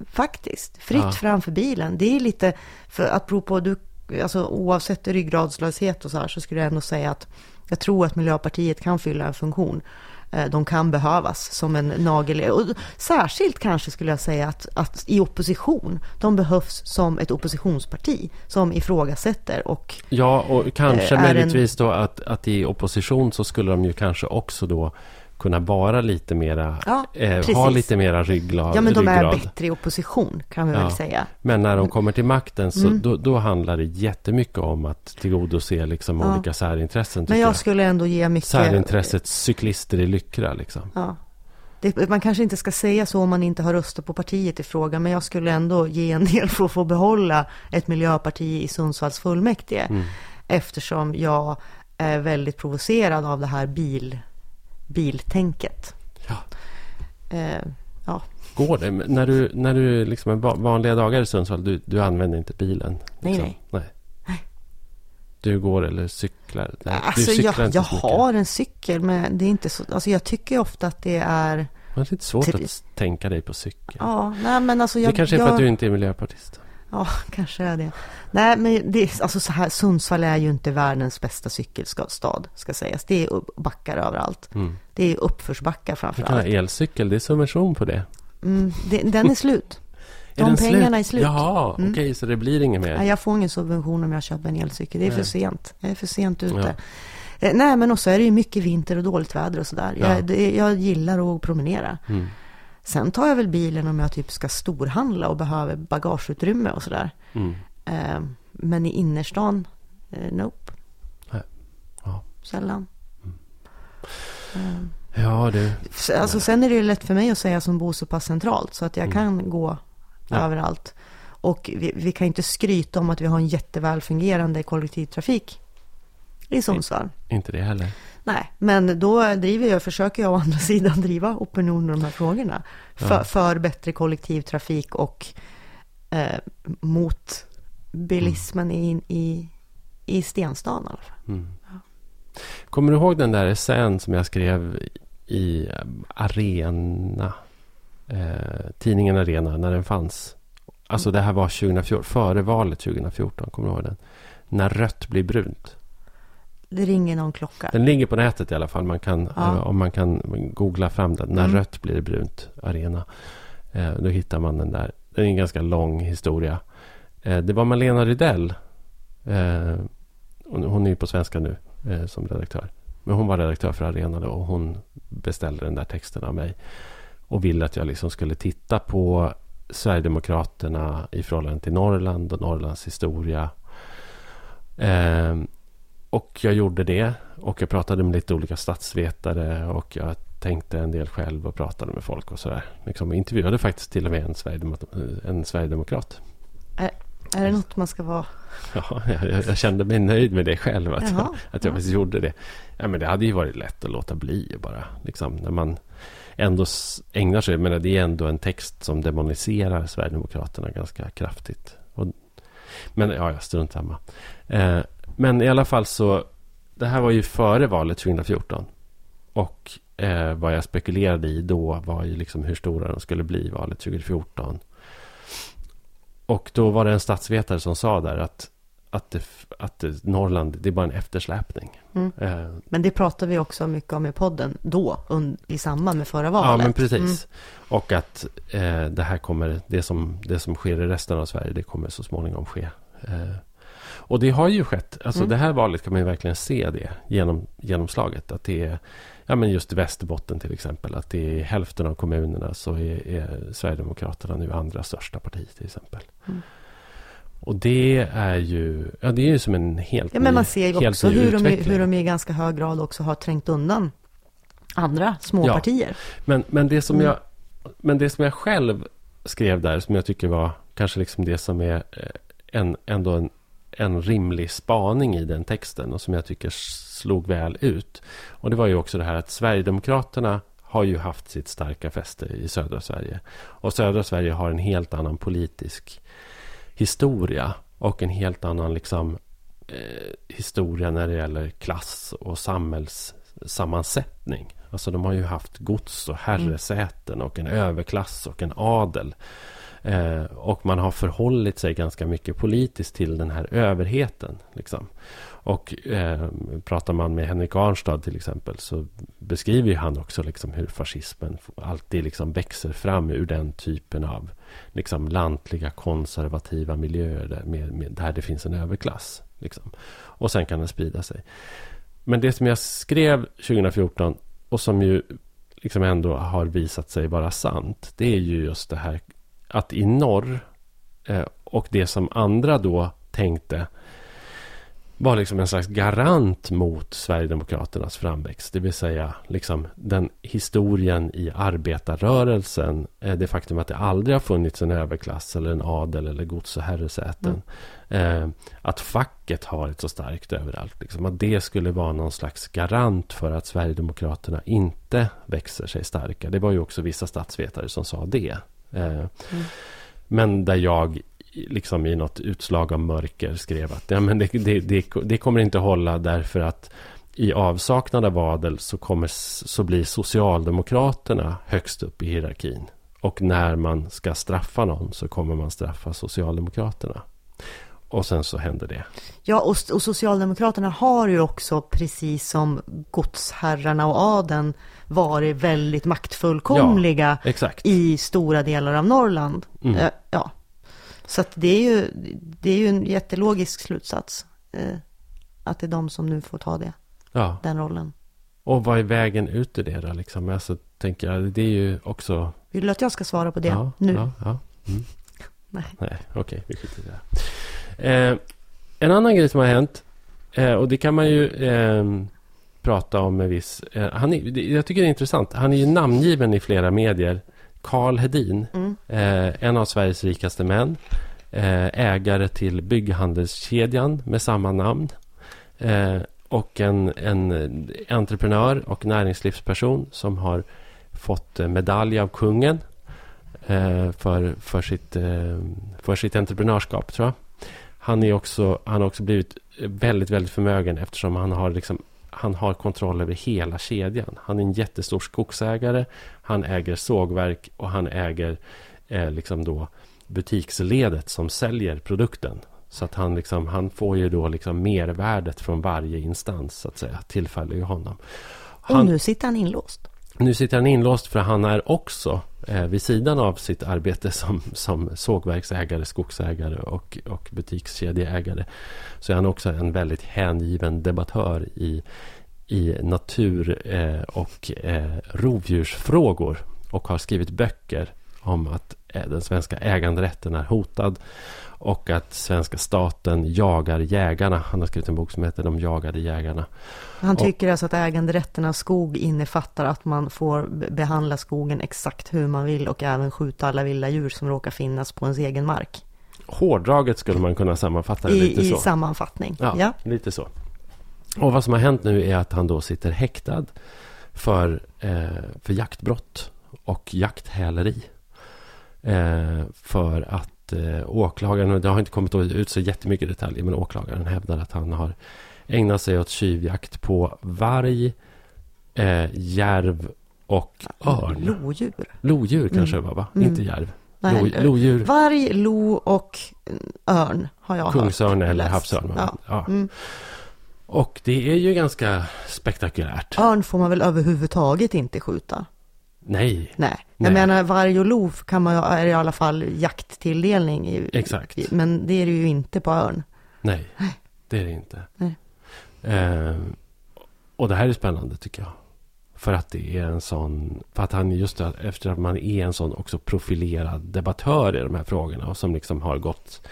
faktiskt. Fritt Ja. framför bilen. Det är lite, för att bero på, du, alltså oavsett ryggradslöshet och så här, så skulle jag ändå säga att jag tror att Miljöpartiet kan fylla en funktion. Eh, De kan behövas som en nagel. Och särskilt kanske skulle jag säga att, att i opposition, de behövs som ett oppositionsparti som ifrågasätter och Ja, och kanske Eh, är en- möjligtvis då att, att i opposition så skulle de ju kanske också då kunna vara lite mera, Ja, eh, ha lite mera ryggla, ja men de är ryggrad. bättre i opposition kan vi Ja. väl säga. Men när de kommer till makten så Mm. då, då handlar det jättemycket om att tillgodose liksom Ja. olika särintressen. Men jag jag. skulle ändå ge mycket... Särintresset cyklister i Lyckra liksom. Ja. Det, man kanske inte ska säga så om man inte har röstat på partiet i fråga, men jag skulle ändå ge en del för att få behålla ett miljöparti i Sundsvalls fullmäktige. Mm. Eftersom jag är väldigt provocerad av det här bil, biltänket. Ja. Eh, ja, Går det? När du, när du liksom är va- vanliga dagar i Sundsvall, du, du använder inte bilen? Nej, liksom. nej. Du går eller cyklar? Nej, alltså cyklar jag, jag har en cykel, men det är inte så, alltså jag tycker ofta att det är, Det är lite svårt att tänka dig på cykel. ja, nej men alltså jag, det kanske är för jag, att du inte är miljöpartist. Ja, kanske är det. Nej, men det, är- alltså så här, Sundsvall är ju inte världens bästa cykelstad, ska sägas. Det är backar överallt. Mm. Det är uppförsbackar framför allt. elcykel, det är subvention på det. Mm, det, den är slut. Är De den pengarna är slut. Jaha, Mm. okej, så det blir inget mer? Nej, jag får ingen subvention om jag köper en elcykel. Det är för Nej. sent. Jag är för sent ute. Ja. Eh, Nej, men också är det ju mycket vinter och dåligt väder och sådär. Ja. Jag, jag gillar att promenera. Mm. Sen tar jag väl bilen om jag typ ska storhandla och behöver bagageutrymme och sådär. Mm. Eh, Men i innerstan, eh, nope. Nej. Ja. Sällan. Eh, Ja, du. Alltså sen är det ju lätt för mig att säga som bor så pass centralt så att jag Mm. kan gå Ja. överallt. Och vi, vi kan inte skryta om att vi har en jätteväl fungerande kollektivtrafik i Sundsvall. Inte det heller. Nej, men då driver jag, försöker jag å andra sidan driva opinionen i de här frågorna. För, Ja. för bättre kollektivtrafik och eh, mot bilismen i, i, i Stenstan i alla fall. Mm. Kommer du ihåg den där essän som jag skrev i eh, Arena? Eh, tidningen Arena, när den fanns. Alltså det här var 2014, före valet 2014. Kommer du ihåg den? När rött blir brunt. Det ringer någon klocka. Den ligger på nätet i alla fall. Man kan, Ja. eh, om man kan googla fram den. När Mm. rött blir brunt, Arena. Eh, då hittar man den där. Det är en ganska lång historia. Eh, det var Malena Rydell. Hon, är ju på svenska nu som redaktör. Men hon var redaktör för Arena då och hon beställde den där texten av mig. Och ville att jag liksom skulle titta på Sverigedemokraterna i förhållande till Norrland och Norrlands historia. Och jag gjorde det. Och jag pratade med lite olika statsvetare. Och jag tänkte en del själv och pratade med folk och sådär. Liksom intervjuade faktiskt till och med en, sverigedemokrat. En sverigedemokrat. Är det något man ska vara? Ja, jag, jag kände mig nöjd med det själv. Att, Jaha, jag, att jag ja. faktiskt gjorde det. Ja, men det hade ju varit lätt att låta bli bara. Liksom, när man ändå ägnar sig. Men det är ändå en text som demoniserar Sverigedemokraterna ganska kraftigt. Och, men ja, jag strunt samma. Eh, men i alla fall så. Det här var ju före valet 2014. Och eh, vad jag spekulerade i då var ju liksom hur stora de skulle bli valet 2014. Och då var det en statsvetare som sa där att, att, det, att det, Norrland, det är bara en eftersläpning. Mm. Eh, Men det pratade vi också mycket om i podden då, un, i samband med förra ja, valet. men precis. Mm. Och att eh, det här kommer, det som, det som sker i resten av Sverige, det kommer så småningom ske. Eh, och det har ju skett. Alltså Mm. det här valet kan man ju verkligen se det genom, genomslaget. Att det är, ja, men just Västerbotten till exempel. Att det är hälften av kommunerna så är, är Sverigedemokraterna nu andra största parti till exempel. Mm. Och det är ju, ja, det är ju som en helt Ja, men man ser ju också hur de, hur de i ganska hög grad också har trängt undan andra småpartier. Ja, men, men, det som mm. jag, men det som jag själv skrev där, som jag tycker var kanske liksom det som är eh, en, ändå en, en rimlig spaning i den texten och som jag tycker slog väl ut. Och det var ju också det här att Sverigedemokraterna har ju haft sitt starka fäste i södra Sverige. Och södra Sverige har en helt annan politisk historia och en helt annan liksom, eh, historia när det gäller klass och samhällssammansättning. Alltså de har ju haft gods och herresäten och en överklass och en adel. Eh, och man har förhållit sig ganska mycket politiskt till den här överheten. Liksom. Och eh, pratar man med Henrik Arnstad till exempel så beskriver han också liksom hur fascismen alltid liksom växer fram ur den typen av liksom lantliga konservativa miljöer där, med, med, där det finns en överklass. Liksom. Och sen kan den sprida sig. Men det som jag skrev 2014 och som ju liksom ändå har visat sig vara sant. Det är ju just det här att i norr eh, och det som andra då tänkte var liksom en slags garant mot Sverigedemokraternas framväxt. Det vill säga liksom den historien i arbetarrörelsen. Eh, det faktum att det aldrig har funnits en överklass eller en adel eller gods och herresäten. Mm. Eh, att facket har ett så starkt överallt. Liksom, att det skulle vara någon slags garant för att Sverigedemokraterna inte växer sig starka. Det var ju också vissa statsvetare som sa det. Eh, mm. Men där jag liksom i något utslag av mörker skrev att ja, men det, det, det, det kommer inte hålla därför att i avsaknad av adel så, kommer, så blir Socialdemokraterna högst upp i hierarkin. Och när man ska straffa någon så kommer man straffa Socialdemokraterna. Och sen så händer det. Ja, och, och Socialdemokraterna har ju också, precis som godsherrarna och adeln, varit väldigt maktfullkomliga ja, i stora delar av Norrland. Mm. Eh, ja, så det är ju, det är ju en jättelogisk slutsats. Eh, att det är de som nu får ta det. Ja. Den rollen. Och vad är vägen ut ur det då? Liksom? Alltså, tänker jag, det är ju också... Vill du att jag ska svara på det ja, nu? Ja, ja. Mm. Nej. Nej, okej, okay, vi skiter i det. Eh, en annan grej som har hänt, eh, och det kan man ju eh, prata om med viss... Eh, han är, jag tycker det är intressant. Han är ju namngiven i flera medier Karl Hedin, mm. eh, en av Sveriges rikaste män, eh, ägare till bygghandelskedjan med samma namn och en, en entreprenör och näringslivsperson som har fått medalj av kungen för, för, sitt, för sitt entreprenörskap, tror jag. Han, är också, han har också blivit väldigt, väldigt förmögen eftersom han har liksom han har kontroll över hela kedjan. Han är en jättestor skogsägare. Han äger sågverk och han äger eh, liksom då butiksledet som säljer produkten. Så att han, liksom, han får ju då liksom mervärdet från varje instans så att säga. Tillfaller ju honom. Han, och nu sitter han inlåst. Nu sitter han inlåst för han är också eh, vid sidan av sitt arbete som, som sågverksägare, skogsägare och, och butikskedjeägare så är han också en väldigt hängiven debattör i, i natur eh, och eh, rovdjursfrågor och har skrivit böcker om att eh, den svenska äganderätten är hotad och att svenska staten jagar jägarna. Han har skrivit en bok som heter De jagade jägarna. Han tycker och, alltså att äganderätten av skog innefattar att man får behandla skogen exakt hur man vill och även skjuta alla vilda djur som råkar finnas på ens egen mark. Hårdraget skulle man kunna sammanfatta det I, lite så. I sammanfattning, ja, ja. Lite så. Och vad som har hänt nu är att han då sitter häktad för, eh, för jaktbrott och jakthäleri. Eh, för att eh, åklagaren, det har inte kommit ut så jättemycket detaljer, men åklagaren hävdar att han har ägnat sig åt tjuvjakt på varg, eh, järv och örn. Lodjur. Lodjur kanske mm. var va? Mm. Inte järv. Nej, lo, lodjur. Varg, lo och örn har jag Kungsörn hört. eller havsörn. Ja. ja. Mm. Och det är ju ganska spektakulärt. Örn får man väl överhuvudtaget inte skjuta? Nej. Nej. Jag Nej. menar varg och lo kan man är i alla fall jakttilldelning. I, Exakt. I, men det är det ju inte på örn. Nej, det är det inte. Eh, och det här är spännande tycker jag. För att det är en sån, för att han just efter att man är en sån också profilerad debattör i de här frågorna och som liksom har gått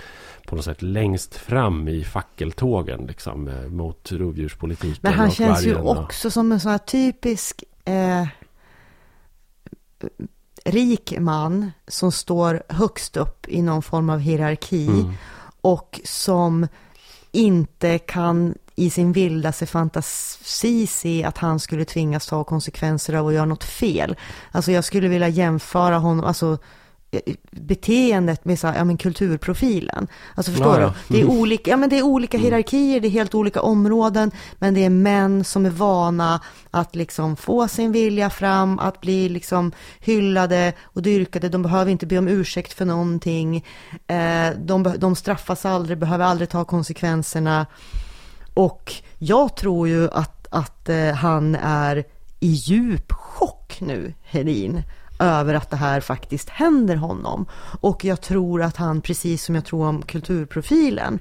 på något sätt längst fram i fackeltågen liksom, eh, mot rovdjurspolitiken. Men han känns ju också som en sån här typisk eh, rik man som står högst upp i någon form av hierarki mm. och som inte kan i sin vildaste fantasi se att han skulle tvingas ta konsekvenser av att göra något fel. Alltså jag skulle vilja jämföra honom, alltså beteendet med så här, ja, men kulturprofilen. Alltså förstår ja, ja. du? Det är, olika, ja, men det är olika mm. hierarkier, det är helt olika områden, men det är män som är vana att liksom få sin vilja fram, att bli liksom hyllade och dyrkade. De behöver inte be om ursäkt för någonting. Eh, de, de straffas aldrig, behöver aldrig ta konsekvenserna. Och jag tror ju att, att eh, han är i djup chock nu, Hedin över att det här faktiskt händer honom. Och jag tror att han, precis som jag tror om kulturprofilen,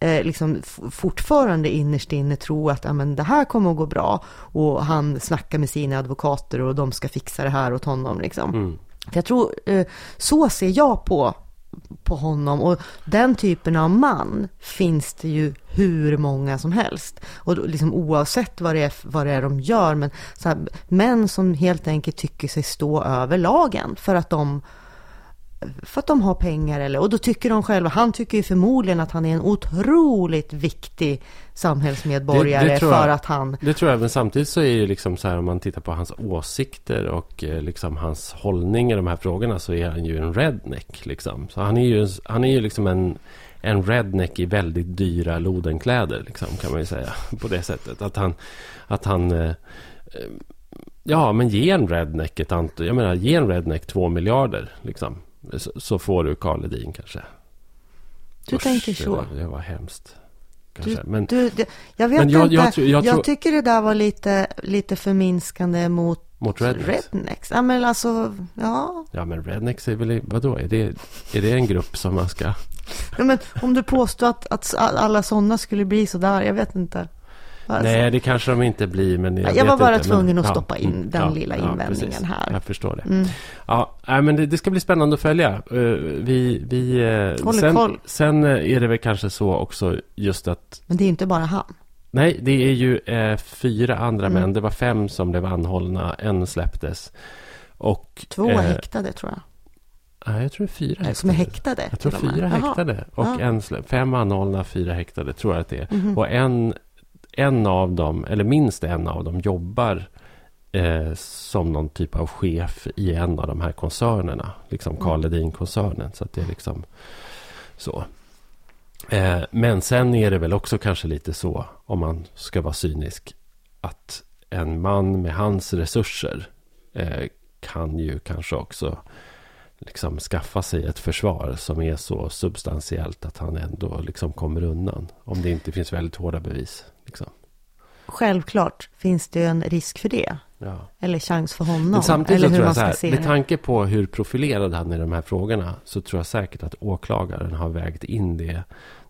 eh, liksom fortfarande innerst inne tror att men, det här kommer att gå bra. Och han snackar med sina advokater och de ska fixa det här åt honom. Liksom. Mm. jag tror, eh, så ser jag på på honom. Och den typen av man finns det ju hur många som helst. Och liksom oavsett vad det är, vad det är de gör. Men så här, män som helt enkelt tycker sig stå över lagen för att de för att de har pengar eller, och då tycker de själva, han tycker ju förmodligen att han är en otroligt viktig samhällsmedborgare det, det för jag, att han... Det tror jag, men samtidigt så är det liksom så här om man tittar på hans åsikter och eh, liksom hans hållning i de här frågorna så är han ju en redneck liksom. Så han är ju, han är ju liksom en, en redneck i väldigt dyra lodenkläder liksom kan man ju säga på det sättet. Att han, att han eh, Ja, men ge en redneck ett antal, jag menar ge en redneck två miljarder liksom. Så, får du Karl Edin kanske. Du Usch, tänker så? Det var, det var hemskt. Du, men, du, det, jag vet jag, inte. Jag, jag, jag tycker det där var lite, lite förminskande mot, mot rednecks. rednecks. Ja, men alltså, ja. Ja, men rednecks är väl, vadå? Är det, är det en grupp som man ska... Ja, men om du påstår att, att alla sådana skulle bli sådär, jag vet inte. Alltså. Nej, det kanske de inte blir. Men jag, jag var bara inte, tvungen men, att stoppa in mm, den ja, lilla invändningen ja, här. Jag förstår det. Mm. Ja, men det, det, ska bli spännande att följa. Eh, vi, vi, eh, sen, koll. sen eh, är det väl kanske så också just att... Men det är inte bara han. Nej, det är ju eh, fyra andra mm. män. Det var fem som blev anhållna. En släpptes. Och, Två eh, häktade tror jag. Nej, jag tror det är fyra häktade. Som är häktade? Jag tror fyra häktade. Och en fem anhållna, fyra häktade tror jag att det är. Mm -hmm. Och en en av dem, eller minst en av dem, jobbar eh, som någon typ av chef i en av de här koncernerna. Liksom mm. Karl Edin-koncernen. Så att det är liksom så. Eh, men sen är det väl också kanske lite så, om man ska vara cynisk, att en man med hans resurser eh, kan ju kanske också liksom skaffa sig ett försvar som är så substantiellt att han ändå liksom kommer undan. Om det inte finns väldigt hårda bevis. Liksom. Självklart finns det en risk för det. Ja. Eller chans för honom. Men samtidigt eller hur tror jag så här, med tanke på hur profilerad han är i de här frågorna så tror jag säkert att åklagaren har vägt in det.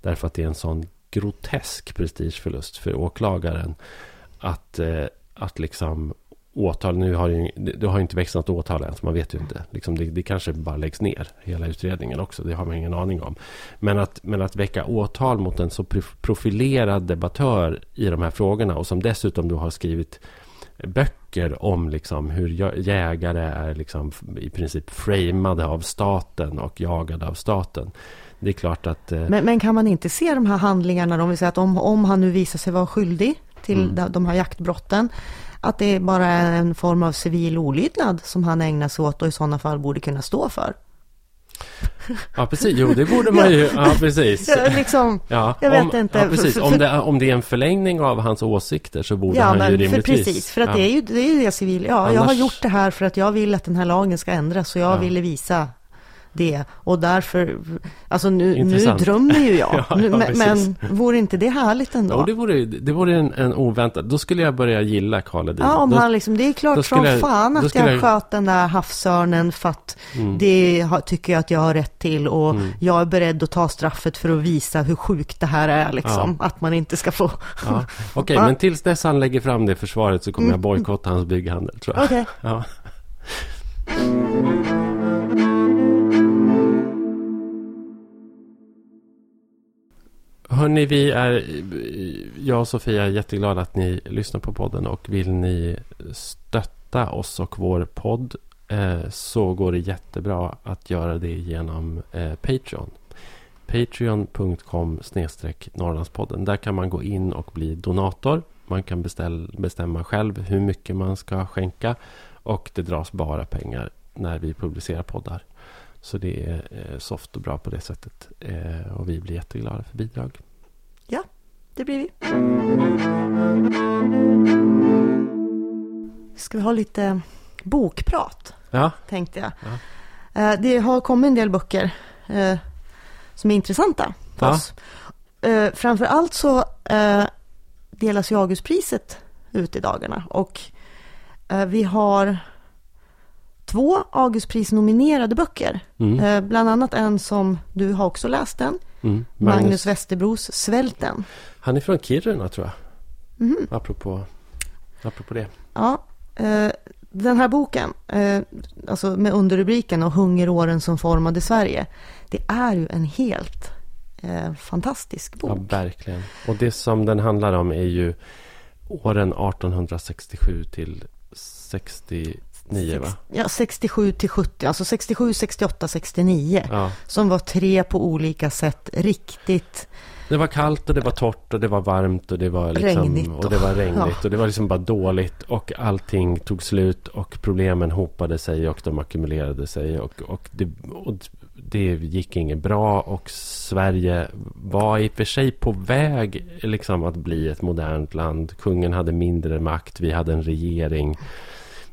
Därför att det är en sån grotesk prestigeförlust för åklagaren. Att, eh, att liksom åtal, nu har ju, det har inte växt något åtal än, så man vet ju inte. Liksom det, det, kanske bara läggs ner, hela utredningen också, det har man ingen aning om. Men att, men att väcka åtal mot en så profilerad debattör i de här frågorna och som dessutom då har skrivit böcker om liksom hur jägare är liksom i princip framade av staten och jagade av staten. Det är klart att... Eh... Men, men, kan man inte se de här handlingarna, om vi säger att om, om han nu visar sig vara skyldig till mm. de här jaktbrotten, att det är bara en form av civil olydnad som han ägnar sig åt och i sådana fall borde kunna stå för. Ja, precis. Jo, det borde man ju. Ja, precis. Ja, liksom, ja, jag vet om, inte. Ja, precis. Om det, om det är en förlängning av hans åsikter så borde ja, han men ju rimligtvis... För precis, för att ja. det är ju det, är ju det civil... Ja, Annars... jag har gjort det här för att jag vill att den här lagen ska ändras och jag ja. ville visa det. Och därför, alltså nu, nu drömmer ju jag. Ja, ja, men, men vore inte det härligt ändå? Ja, det vore, det vore en, en oväntad. Då skulle jag börja gilla Karl Hedin. Ja, om då, han liksom, det är klart som fan att jag jag- sköt den där havsörnen för att Mm. det har, tycker jag att jag har rätt till och Mm. jag är beredd att ta straffet för att visa hur sjukt det här är liksom. Att man inte ska få... Ja. Okej, Va? men tills dess han lägger fram det försvaret så kommer Mm. jag bojkotta hans bygghandel, tror jag. Okej. Ja. Hörni, vi är, jag och Sofia är jätteglada att ni lyssnar på podden och vill ni stötta oss och vår podd eh, så går det jättebra att göra det genom eh, Patreon. Patreon.com Norrlandspodden. Där kan man gå in och bli donator. Man kan beställ, bestämma själv hur mycket man ska skänka. Och det dras bara pengar när vi publicerar poddar. Så det är eh, soft och bra på det sättet. Eh, och vi blir jätteglada för bidrag. Det blir vi. Ska vi ha lite bokprat, Ja, tänkte jag. Eh, Det har kommit en del böcker eh, som är intressanta för Ja. oss. Eh, Framför allt så delas ju Augustpriset ut i dagarna. Och vi har två Augustprisnominerade böcker. mm, Bland annat en som du har också läst den. mm. Magnus, Magnus. Westerbros Svälten. Han är från Kiruna tror jag. Mhm. Apropå, apropå det. Ja, eh, den här boken, eh, alltså med underrubriken och hungeråren som formade Sverige. Det är ju en helt eh, fantastisk Ja, bok. verkligen. Och det som den handlar om är ju åren 1867 till 69 va? Ja, 67 till 70, alltså 67, 68, 69. Ja. Som var tre på olika sätt riktigt Det var kallt och det var torrt och det var varmt och det var liksom... Regnigt och det var regnigt ja. och det var liksom bara dåligt och allting tog slut och problemen hopade sig och de ackumulerade sig och, och, det, och det gick inget bra och Sverige var i och för sig på väg liksom att bli ett modernt land. Kungen hade mindre makt, vi hade en regering.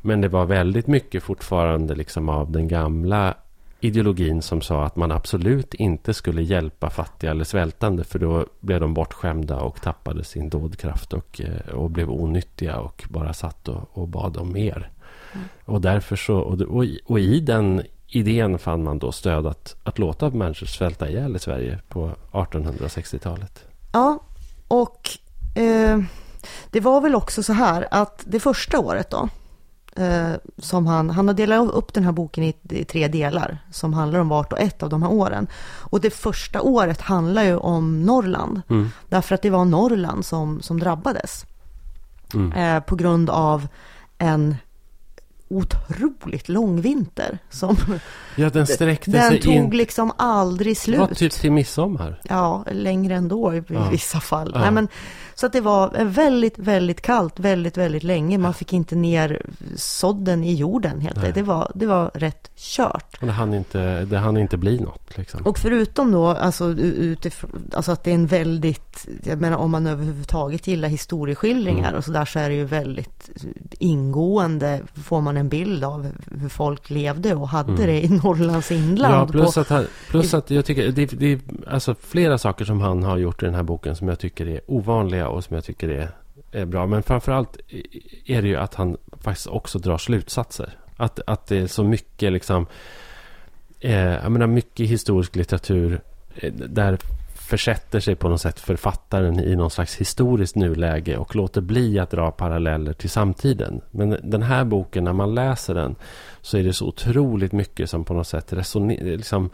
Men det var väldigt mycket fortfarande liksom av den gamla ideologin som sa att man absolut inte skulle hjälpa fattiga eller svältande för då blev de bortskämda och tappade sin dådkraft och, eh, och blev onyttiga och bara satt och, och bad om mer. Och därför så, och, och i den idén fann man då stöd att, att låta människor svälta ihjäl i Sverige på 1860-talet. Ja, och eh, det var väl också så här att det första året då, eh, som han, han har delat upp den här boken i, i tre delar som handlar om vart och ett av de här åren. Och det första året handlar ju om Norrland, Mm. därför att det var Norrland som, som drabbades Mm. eh, på grund av en otroligt lång vinter som Ja, den sträckte den sig tog in. liksom aldrig Det var slut. typ till midsommar. Ja, längre ändå i Ja. vissa fall. Ja. Nej, men, så att det var väldigt, väldigt kallt väldigt, väldigt länge. Man fick inte ner sådden i jorden helt enkelt. Det var, det var rätt kört. Och det hann inte, det hann inte bli något. Liksom. Och förutom då, alltså, utifrån, alltså att det är en väldigt, jag menar om man överhuvudtaget gillar historieskildringar Mm. och så där så är det ju väldigt ingående, får man en bild av hur folk levde och hade Mm. det i Norrlands inland. Ja, plus på, att, han, plus att jag tycker det, det är alltså flera saker som han har gjort i den här boken som jag tycker är ovanliga och som jag tycker är, är bra. Men framförallt är det ju att han faktiskt också drar slutsatser. Att, att det är så mycket liksom, eh, jag menar mycket historisk litteratur eh, där försätter sig på något sätt författaren i någon slags historiskt nuläge och låter bli att dra paralleller till samtiden. Men den här boken, när man läser den, så är det så otroligt mycket som på något sätt resonerar, liksom,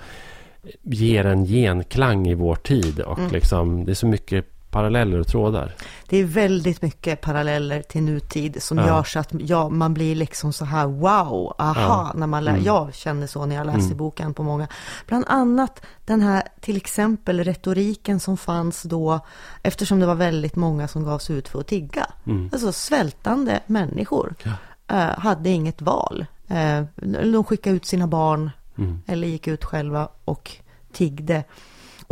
ger en genklang i vår tid. Och Mm. liksom, det är så mycket paralleller och trådar. Det är väldigt mycket paralleller till nutid som Ja. gör så att ja, man blir liksom så här wow, aha, Ja. när man lä- Mm. jag känner så när jag läste Mm. boken på många. Bland annat den här till exempel retoriken som fanns då eftersom det var väldigt många som gav sig ut för att tigga. Mm. Alltså svältande människor Ja. eh, hade inget val. Eh, de skickade ut sina barn Mm. eller gick ut själva och tiggde.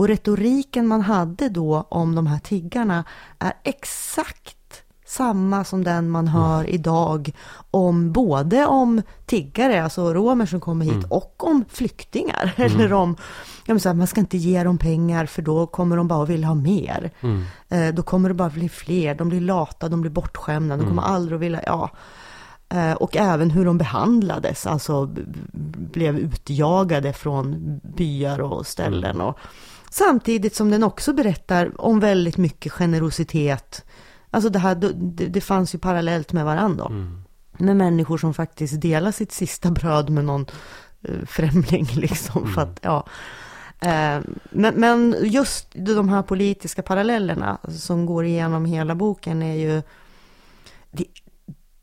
Och retoriken man hade då om de här tiggarna är exakt samma som den man hör idag om både om tiggare, alltså romer som kommer hit, och om flyktingar. Eller om, ja, men så här, man ska inte ge dem pengar för då kommer de bara vilja ha mer. Eh, då kommer det bara bli fler, de blir lata, de blir bortskämda, de kommer aldrig att vilja, ja. Eh, Och även hur de behandlades, alltså blev utjagade från byar och ställen. Och, samtidigt som den också berättar om väldigt mycket generositet. Alltså det här, det, det fanns ju parallellt med varandra. Mm. Med människor som faktiskt delar sitt sista bröd med någon eh, främling liksom. För att, ja. Eh, men, men just de här politiska parallellerna som går igenom hela boken är ju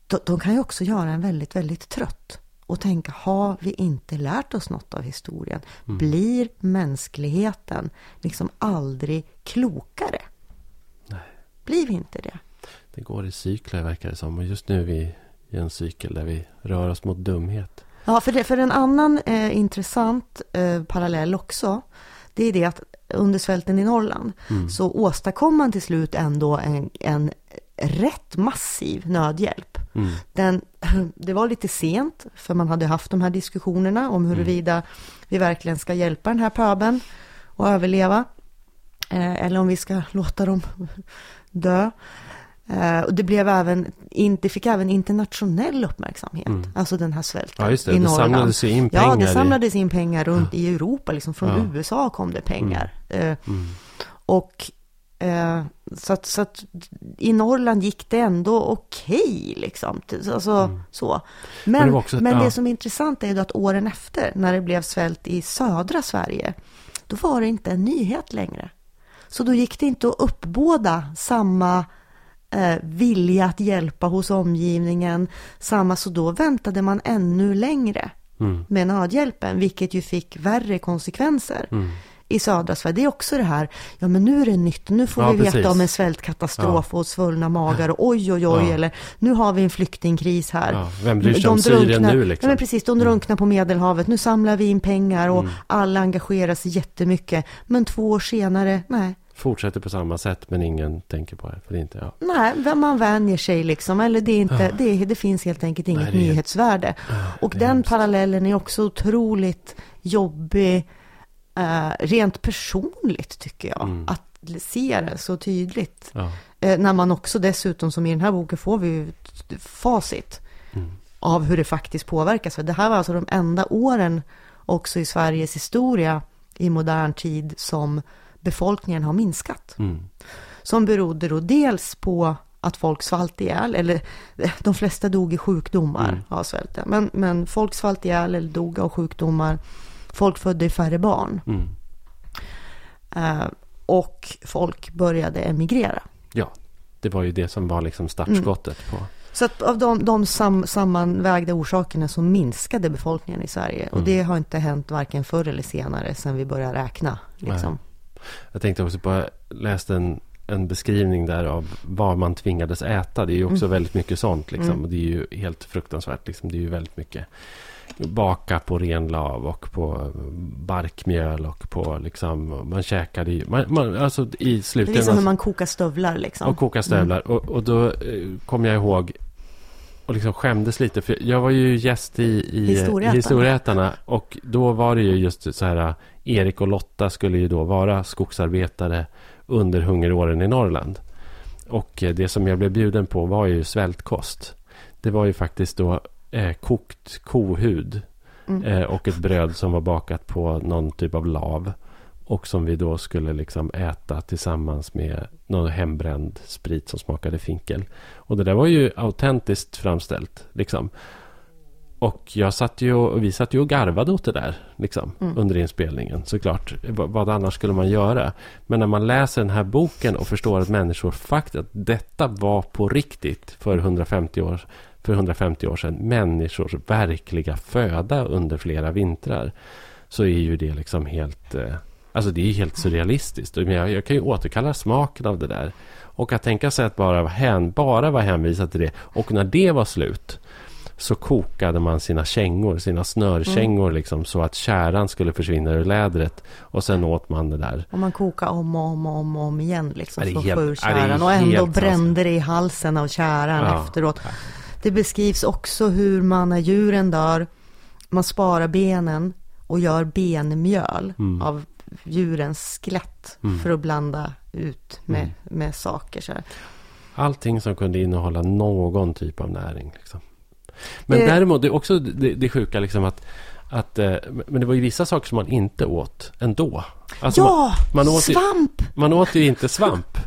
de, de kan ju också göra en väldigt, väldigt trött. Och tänka, har vi inte lärt oss något av historien? Blir mänskligheten liksom aldrig klokare? Nej. Blir vi inte det? Det går i cykler verkar det som. Och just nu är vi i en cykel där vi rör oss mot dumhet. Ja, för, det, för en annan eh, intressant eh, parallell också, det är det att under svälten i Norrland så åstadkom man till slut ändå en, en rätt massiv nödhjälp. Mm. Den, det var lite sent, för man hade haft de här diskussionerna om huruvida vi verkligen ska hjälpa den här pöben att överleva. Eh, eller om vi ska låta dem dö. Eh, och det blev även, det fick även internationell uppmärksamhet. Alltså den här svälten Ja, just det. i Det Norrland. samlades ju in pengar Ja, det samlades in pengar runt i Europa. Liksom från Ja. USA kom det pengar. Eh, Mm. och eh, så, att, så att i Norrland gick det ändå okej. liksom. Alltså, så. Men, Men men, det också- ja. det som är intressant är ju att åren efter, när det blev svält i södra Sverige, då var det inte en nyhet längre. Så då gick det inte att uppbåda samma eh, vilja att hjälpa hos omgivningen. Samma, så då väntade man ännu längre Mm. med nödhjälpen, vilket ju fick värre konsekvenser Mm. I södra Sverige. Det är också det här, ja men nu är det nytt, nu får Ja, vi veta precis. om en svältkatastrof och svullna magar och oj oj oj, Ja. eller nu har vi en flyktingkris här. Ja, vem bryr sig om Syrien nu, liksom? Ja men precis, de drunknar på Medelhavet, nu samlar vi in pengar och Mm. alla engagerar sig jättemycket. Men två år senare, nej, Fortsätter på samma sätt men ingen tänker på det. För det inte, ja. Nej, man vänjer sig liksom. Eller det, är inte, det, är- det finns helt enkelt inget Nej, det är- nyhetsvärde. Och det är den hemskt. parallellen är också otroligt jobbig, eh, rent personligt tycker jag. Mm. Att se det så tydligt. Ja. Eh, när man också dessutom, som i den här boken, får vi ju facit Mm. av hur det faktiskt påverkas. Det här var alltså de enda åren också i Sveriges historia i modern tid som befolkningen har minskat. Mm. Som berodde då dels på att folk svalt ihjäl, eller de flesta dog i sjukdomar Mm. av svälten. Men, men folk svalt ihjäl eller dog av sjukdomar. Folk födde färre barn. Mm. Eh, och folk började emigrera. Ja, det var ju det som var liksom startskottet på... Så att av de, de sam, sammanvägda orsakerna så minskade befolkningen i Sverige. Och Mm. det har inte hänt varken förr eller senare sedan vi började räkna. Liksom. Jag tänkte också på, jag läste en, en beskrivning där av vad man tvingades äta. Det är ju också Mm. väldigt mycket sånt liksom. Mm. Och det är ju helt fruktansvärt liksom. Det är ju väldigt mycket baka på ren lav och på barkmjöl och på liksom, man käkade ju, man, man, alltså i Det är slutändan. liksom hur man kokar stövlar liksom. Och koka stövlar. Och, och då eh, kom jag ihåg och liksom skämdes lite. För jag var ju gäst i, i Historieätarna. i Historieätarna. Och då var det ju just så här. Erik och Lotta skulle ju då vara skogsarbetare under hungeråren i Norrland. Och eh, det som jag blev bjuden på var ju svältkost. Det var ju faktiskt då eh, kokt kohud. Mm. Eh, och ett bröd som var bakat på någon typ av lav. Och som vi då skulle liksom äta tillsammans med någon hembränd sprit som smakade finkel. Och det där var ju autentiskt framställt. Liksom. Och jag satt ju och, vi satt ju och garvade åt det där. Liksom, Mm. Under inspelningen såklart. Vad annars skulle man göra? Men när man läser den här boken och förstår att människor faktiskt... Att detta var på riktigt för 150 år, för 150 år sedan. Människors verkliga föda under flera vintrar. Så är ju det liksom helt... Eh, alltså det är helt surrealistiskt. Jag, jag kan ju återkalla smaken av det där. Och att tänka sig att bara, vara hän, bara vara hänvisad till det. Och när det var slut så kokade man sina kängor, sina snörkängor Mm. liksom, så att käran skulle försvinna ur lädret. Och sen åt man det där. Och man kokade om och om och om, och om igen liksom, för att få ur tjäran. Och ändå brände det i halsen av tjäran Ja. efteråt. Det beskrivs också hur man när djuren dör, man sparar benen och gör benmjöl Mm. av djurens skelett för att blanda ut med, Mm. med saker. Så här. Allting som kunde innehålla någon typ av näring. Liksom. Men Det- däremot, det är också det, det sjuka liksom att, att... eh, Men det var ju vissa saker som man inte åt ändå. Alltså man, ja, man åt ju- svamp! man åt ju inte svamp.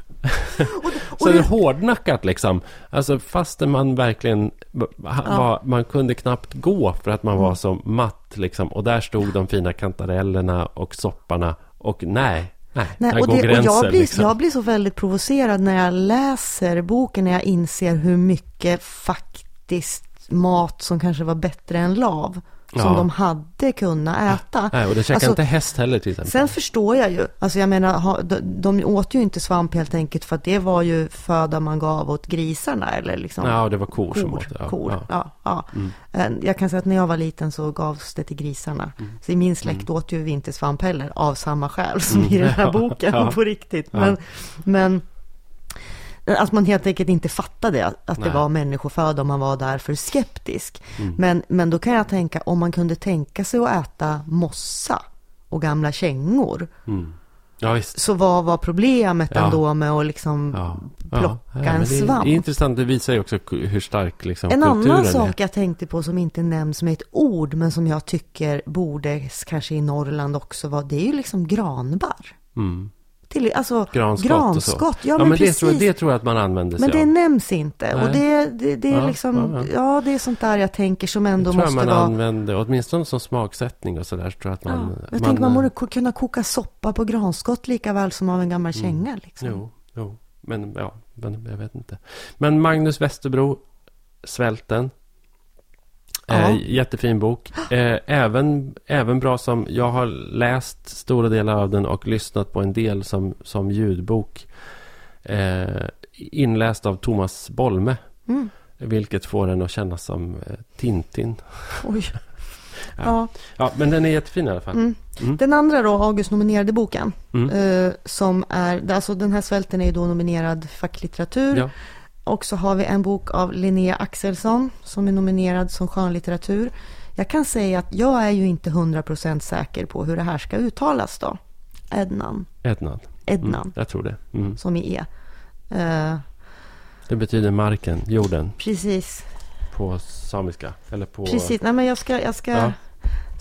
Och Så det är det- hårdnackat liksom. Alltså fastän man verkligen... Var, man kunde knappt gå för att man var så matt liksom. Och där stod de fina kantarellerna och sopparna. Och nej, nej, Nej, och, det, och jag, blir, liksom. jag blir så väldigt provocerad när jag läser boken, när jag inser hur mycket faktiskt mat som kanske var bättre än lav, som Ja. de hade kunnat äta. Nej, och det käkar Alltså, inte häst heller till exempel. Sen förstår jag ju, alltså jag menar, de, åt ju inte svamp helt enkelt för att det var ju föda man gav åt grisarna eller liksom Ja, det var kor, som kor. åt det. Ja, kor. ja. Ja, ja. Eh, Jag kan säga att när jag var liten så gavs det till grisarna. Mm. Så i min släkt åt ju vi inte svamp heller, av samma skäl som i den här boken på riktigt. Men, men att man helt enkelt inte fattade att, att det var människoföda om man var därför skeptisk. Mm. Men, men då kan jag tänka, om man kunde tänka sig att äta mossa och gamla kängor, Mm. Ja, så vad var problemet Ja. ändå med att liksom Ja. plocka en svamp? Det är intressant. Det visar ju också hur stark liksom, En annan är. sak jag tänkte på som inte nämns med ett ord, men som jag tycker borde, kanske i Norrland också vara, det är ju liksom granbarr. Mm. Till, alltså Granskott, och så. granskott, ja, Ja, men, men det tror, det tror jag att man använder sig men det av. nämns inte. Och Nej. det, det, det är Ja, liksom, ja, ja, det är sånt där jag tänker som ändå Det tror jag måste man vara... använder, åtminstone som smaksättning och sådär. så tror jag att man... ja, jag tänker man borde kunna koka soppa på granskott lika väl som av en gammal Mm. känga. Liksom. Jo, jo. Men ja, men jag vet inte. Men Magnus Westerbro, Svälten. Ja. Eh, jättefin bok. Eh, även, även bra som... Jag har läst stora delar av den och lyssnat på en del som, som ljudbok. Eh, inläst av Thomas Bolme. Mm. Vilket får den att kännas som Tintin. Oj. Ja. Ja. Ja, men den är jättefin i alla fall. Mm. Mm. Den andra då, August nominerade boken, Mm. eh, som är, alltså den här svälten är ju då nominerad facklitteratur. Ja. Och så har vi en bok av Linnea Axelsson som är nominerad som skönlitteratur. Jag kan säga att jag är ju inte 100% säker på hur det här ska uttalas då. Ednan. Ednan. Ednan, Mm, jag tror det. Mm. som i E. Eh, Det betyder marken, jorden, precis, på samiska. Eller på... precis. Nej men jag ska, jag ska... Ja.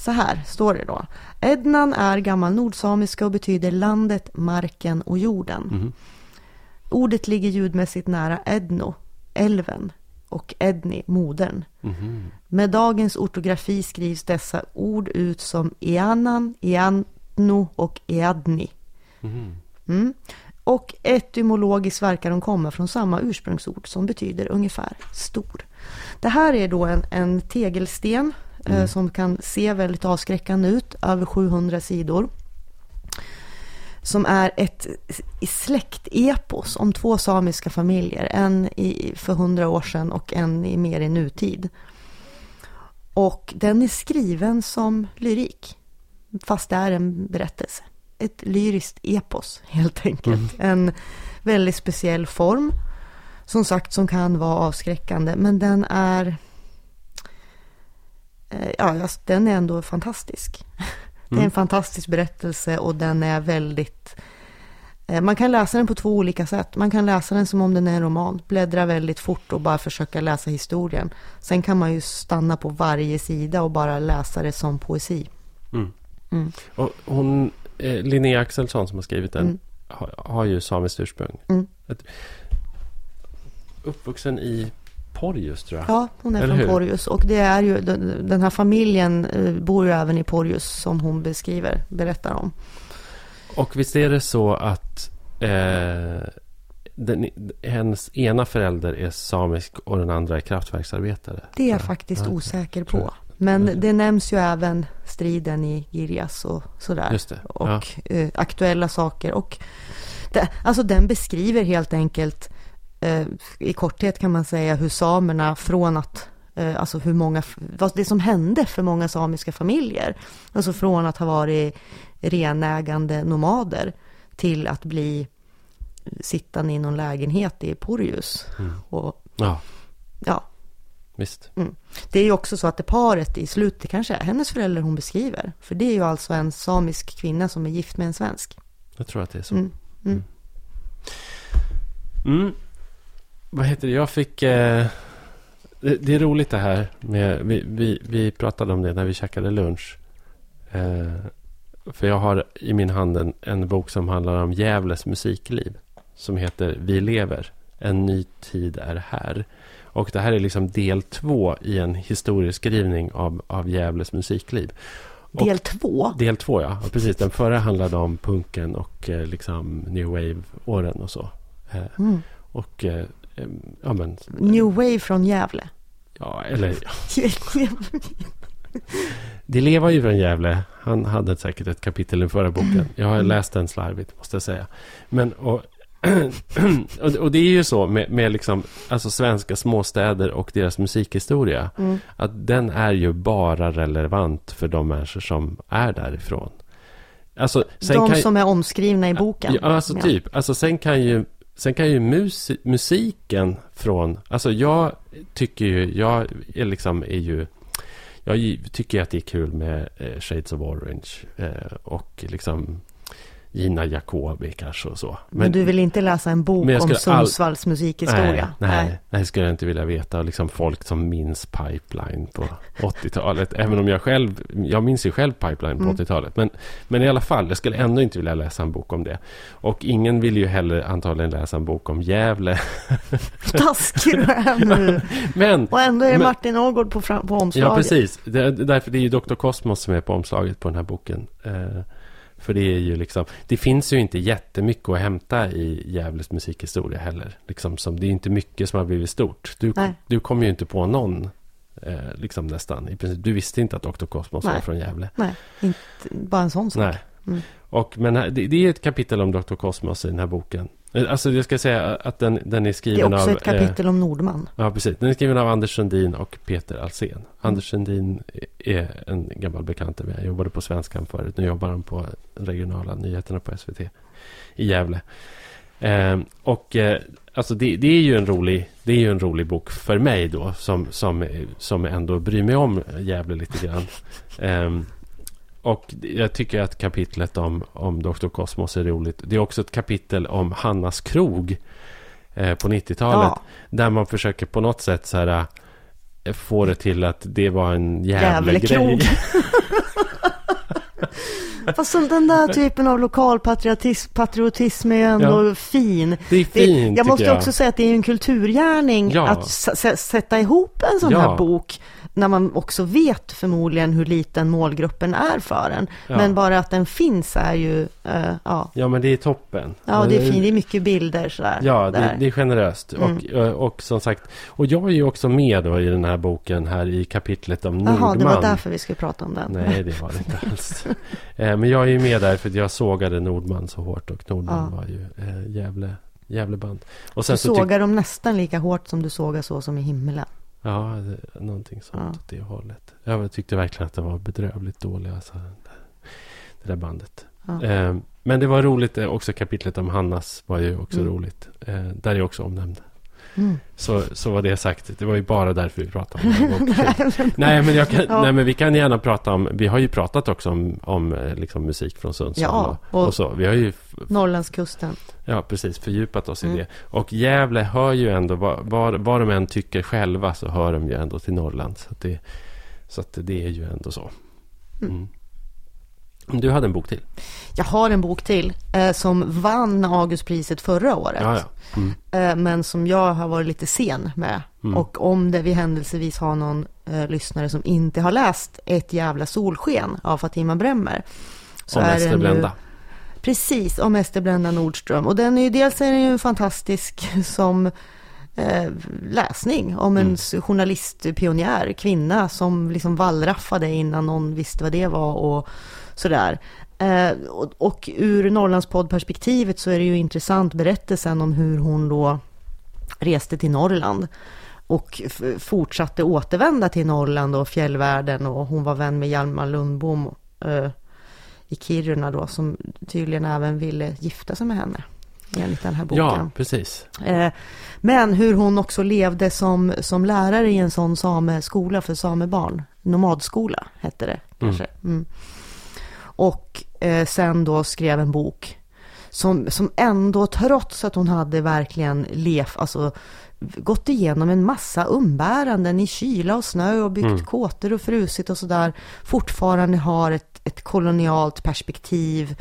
Så här står det då. Ednan är gammal nordsamiska och betyder landet, marken och jorden. Mhm. Ordet ligger ljudmässigt nära Edno, älven, och Edni, modern. Mhm. Med dagens ortografi skrivs dessa ord ut som Eanan, Eanno och Eadni. Mhm. Mm. Och etymologiskt verkar de komma från samma ursprungsord som betyder ungefär stor. Det här är då en, en tegelsten eh, som kan se väldigt avskräckande ut, över 700 sidor. Som är ett släktepos om två samiska familjer, en i, för 100 år sedan och en i mer i nutid. Och den är skriven som lyrik, fast det är en berättelse. Ett lyriskt epos helt enkelt. En väldigt speciell form. Som sagt som kan vara avskräckande men den är eh, Ja, alltså, den är ändå fantastisk. Det är en fantastisk berättelse och den är väldigt eh, man kan läsa den på två olika sätt. Man kan läsa den som om den är en roman, bläddra väldigt fort och bara försöka läsa historien. Sen kan man ju stanna på varje sida och bara läsa det som poesi. Mm. Mm. Och hon, eh, Linnea Axelsson som har skrivit den, Mm. har, har ju samiskt ursprung. Mm. Uppvuxen i Porjus tror jag. Ja, hon är Eller från hur? Porjus och det är ju, den här familjen eh, bor ju även i Porjus som hon beskriver, berättar om. Och visst är det så att eh, den, hennes ena förälder är samisk och den andra är kraftverksarbetare? Det är jag Ja. faktiskt Ja, osäker på. Men det nämns ju även striden i Girjas och sådär. Just det. Och Ja. eh, aktuella saker. Och det, alltså den beskriver helt enkelt, i korthet kan man säga, hur samerna från att eh, alltså hur många, vad det som hände för många samiska familjer. Alltså från att ha varit renägande nomader till att bli sittande i någon lägenhet i Porjus. Mm. Och, Ja, ja, visst. Mm. Det är ju också så att det paret i slutet kanske är hennes föräldrar hon beskriver. För det är ju alltså en samisk kvinna som är gift med en svensk. Jag tror att det är så. Mm. Vad heter det? Jag fick... Eh, det, det är roligt det här med... Vi, vi, vi pratade om det när vi käkade lunch. Eh, för jag har i min hand en, en bok som handlar om Gävles musikliv. Som heter Vi lever. En ny tid är här. Och det här är liksom del två i en historieskrivning av, av Gävles musikliv. Och- Del två. Del två, ja. ja. Precis. Den förra handlade om punken och eh, liksom new wave-åren och så. Eh, Mm. och, eh, ja men, New Wave från Gävle. ja, eller, det lever ju från Gävle. Han hade säkert ett kapitel i förra boken. Jag har läst den slarvigt, måste jag säga. Men, och, och, det är ju så med, med liksom, alltså svenska småstäder och deras musikhistoria. Mm. Att den är ju bara relevant för de människor som är därifrån. Alltså, De som är omskrivna i boken. Ja, alltså Ja. typ. Alltså sen kan ju, sen kan ju mus, musiken från... Alltså jag tycker ju, jag är liksom är ju... Jag tycker att det är kul med eh, Shades of Orange eh, och liksom Gina Jacobi kanske och så. Men, du vill inte läsa en bok Men om skulle all- Sundsvalls musikhistoria? Nej, nej, nej, skulle jag inte vilja veta. Liksom folk som minns Pipeline på 80-talet. Även om jag själv, jag minns ju själv Pipeline på Mm. 80-talet. Men, men i alla fall, jag skulle ändå inte vilja läsa en bok om det. Och ingen vill ju heller antagligen läsa en bok om Gävle. Taskig du är nu. Men, Och ändå är det Men- Martin Ågård på, på omslaget. ja precis. Det, därför det är ju Dr. Cosmos som är på omslaget på den här boken. Eh, för det är ju liksom, det finns ju inte jättemycket att hämta i Gävles musikhistoria heller. Liksom som, det är inte mycket som har blivit stort. Du, Nej. du kommer ju inte på någon, eh, liksom nästan. I princip, du visste inte att Dr. Cosmos var Nej. från Gävle. Nej, inte, bara en sån sak. Nej. Mm. Och, men det, det är ett kapitel om Dr. Cosmos i den här boken. Eh, Alltså jag ska säga att den, den är Det är skriven också av... ett kapitel om Nordman. Ja, precis. Den är skriven av Anders Sundin och Peter Alsen. Anders Sundin är en gammal bekant till mig. Jag jobbade på Svenskan förut. Nu jobbar han på regionala nyheterna på SVT i Gävle. Ehm, och eh, alltså det, det, är ju en rolig, det är ju en rolig bok för mig då. Som, som, som ändå bryr mig om Gävle lite grann. Och jag tycker att kapitlet om, om Dr. Cosmos är roligt. Det är också ett kapitel om Hannas krog eh, på 90-talet. Ja, Där man försöker på något sätt så här, eh, få det till att det var en jävla grej. fast den där typen av lokalpatriotism patriotism är ju ändå fin. Det är Det, fint jag måste jag. också säga att det är en kulturgärning Ja. att s- s- sätta ihop en sån Ja. här bok när man också vet förmodligen hur liten målgruppen är för en. Ja. Men bara att den finns är ju, eh, ja. Ja, men det är toppen. Ja, det är fint. Det är mycket bilder sådär. Ja, det, det är generöst. Mm. Och, eh, och som sagt, och jag är ju också med då i den här boken här i kapitlet om Jaha, Nordman. det var därför vi skulle prata om den. Nej, det var det inte alls. Eh, Men jag är ju med där för att jag sågade Nordman så hårt och Nordman Ja. var ju eh, jävle, jävle band. Och Du sen så tyck- sågar dem nästan lika hårt som du sågar så som i himmelen. Ja, det, någonting sånt Ja. åt det hållet. Jag tyckte verkligen att det var bedrövligt dåligt, alltså, det, där bandet. Ja. Eh, men det var roligt, eh, också kapitlet om Hannas var ju också Mm. roligt. Eh, där är jag också omnämnd. Mm. Så, så var det sagt. Det var ju bara därför vi pratade om boken. nej, men jag kan, Ja. nej, men vi kan gärna prata om... Vi har ju pratat också om, om eh, liksom musik från Sundsvall Ja, och, och- så. Vi har ju Norrlandskusten. ja, precis fördjupat oss Mm. i det. Och Gävle hör ju ändå, vad, vad, de än tycker själva så hör de ju ändå till Norrland. Så det, så det är ju ändå så. Mm. Du hade en bok till. Jag har en bok till eh, som vann Augustpriset förra året. Ja, ja. Mm. Eh, men som jag har varit lite sen med. Mm. Och om det vi händelsevis har någon eh, lyssnare som inte har läst Ett jävla solsken av Fatima Bremmer. Om Ester Blenda. Precis, om Ester Blenda Nordström. Och den är ju, dels är den ju fantastisk som eh, läsning om en Mm. journalistpionjär, kvinna som liksom wallraffade innan någon visste vad det var och sådär. Eh, och, och ur Norrlandspoddperspektivet så är det ju intressant berättelsen om hur hon då reste till Norrland och fortsatte återvända till Norrland och fjällvärlden och hon var vän med Hjalmar Lundbom eh, i Kiruna då som tydligen även ville gifta sig med henne enligt den här boken. Ja, precis. Eh, men hur hon också levde som, som lärare i en sån sameskola för samebarn. Nomadskola hette det kanske. Mm. Och eh, sen då skrev en bok som, som ändå trots att hon hade verkligen levt, alltså gått igenom en massa umbäranden i kyla och snö och byggt mm. kåtor och frusit och sådär fortfarande har ett, ett kolonialt perspektiv.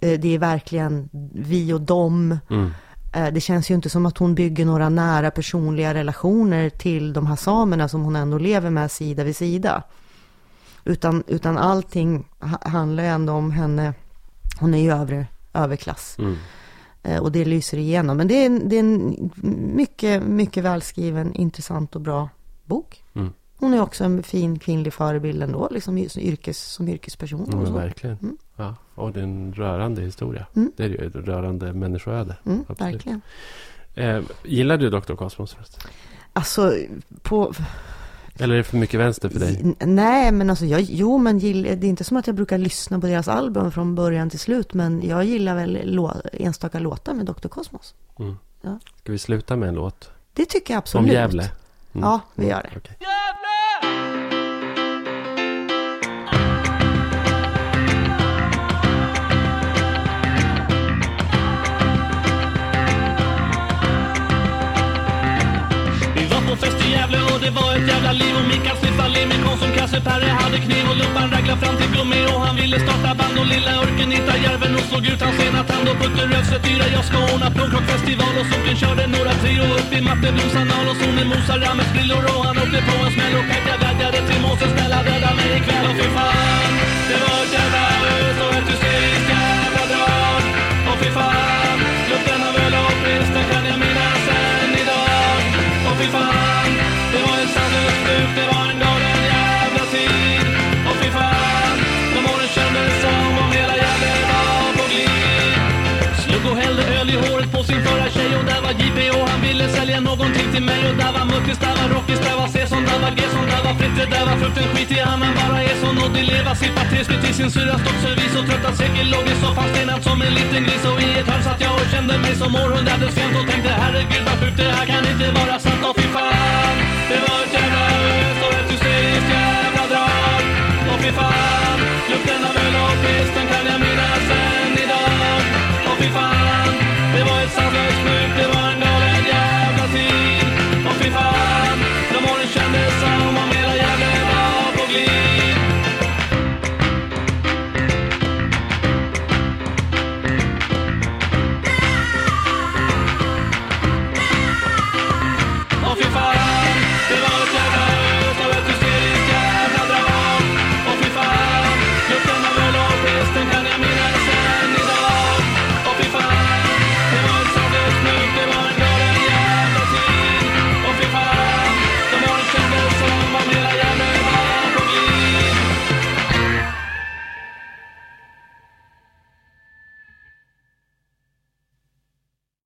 Eh, det är verkligen vi och dem. Mm. Eh, det känns ju inte som att hon bygger några nära personliga relationer till de här samerna som hon ändå lever med sida vid sida. Utan, utan allting handlar ju ändå om henne. Hon är ju övre, överklass. Mm. Eh, och det lyser igenom. Men det är, det är en mycket, mycket välskriven, intressant och bra bok. Mm. Hon är också en fin kvinnlig förebild ändå, liksom som, yrkes, som yrkesperson. Mm, verkligen. Mm. Ja, och det är en rörande historia. Mm. Det är ju ett rörande människoöde. Mm, verkligen. Eh, gillar du Dr. Cosmos? Alltså, på... Eller är det för mycket vänster för dig? Nej, men alltså jag, jo, men gill, det är inte som att jag brukar lyssna på deras album från början till slut. Men jag gillar väl lå, enstaka låtar med Dr. Cosmos. Mm. Ja. Ska vi sluta med en låt? Det tycker jag absolut. Om Gävle? Mm. Ja, vi gör det. Okay. fest i Gävle och det var hela liv Och Mikael sniffade lim med Konsum, Kasse, Perre hade kniv Och lumpan ragla fram till gummi och han ville starta band Och lilla Örken hittade järven och slog ut hans ena tand Och Putte Röfse yra jag ska ordna punkrockfestival Och Socken körde några trio upp i Mattebrons anal Och Sonen mosade Rammets brillor och han åkte på en smäll Och Kajka vädjade till Måsen, snälla rädda mig ikväll. Och fy fan, det var ett jävla ös och ett hysteriskt jävla drag Och fy fan, var JP och han ville sälja någonting till mig. Och där var Muttis, där var Rockis, där var Sesson, där var Gesson, där var Fritte, där var frukten skit i han, han bara är sån och det leva Sippa tillslut till sin syrra syra, stoppservis och trötta säker låg i soffan stenad som en liten gris. Och i ett hörn satt jag och kände mig som århundradets fjant och tänkte herregud vad sjukt det här kan inte vara sant. Och fy fan Det var ett jävla ös och ett hysteriskt jävla drag. Och fy fan, lukten av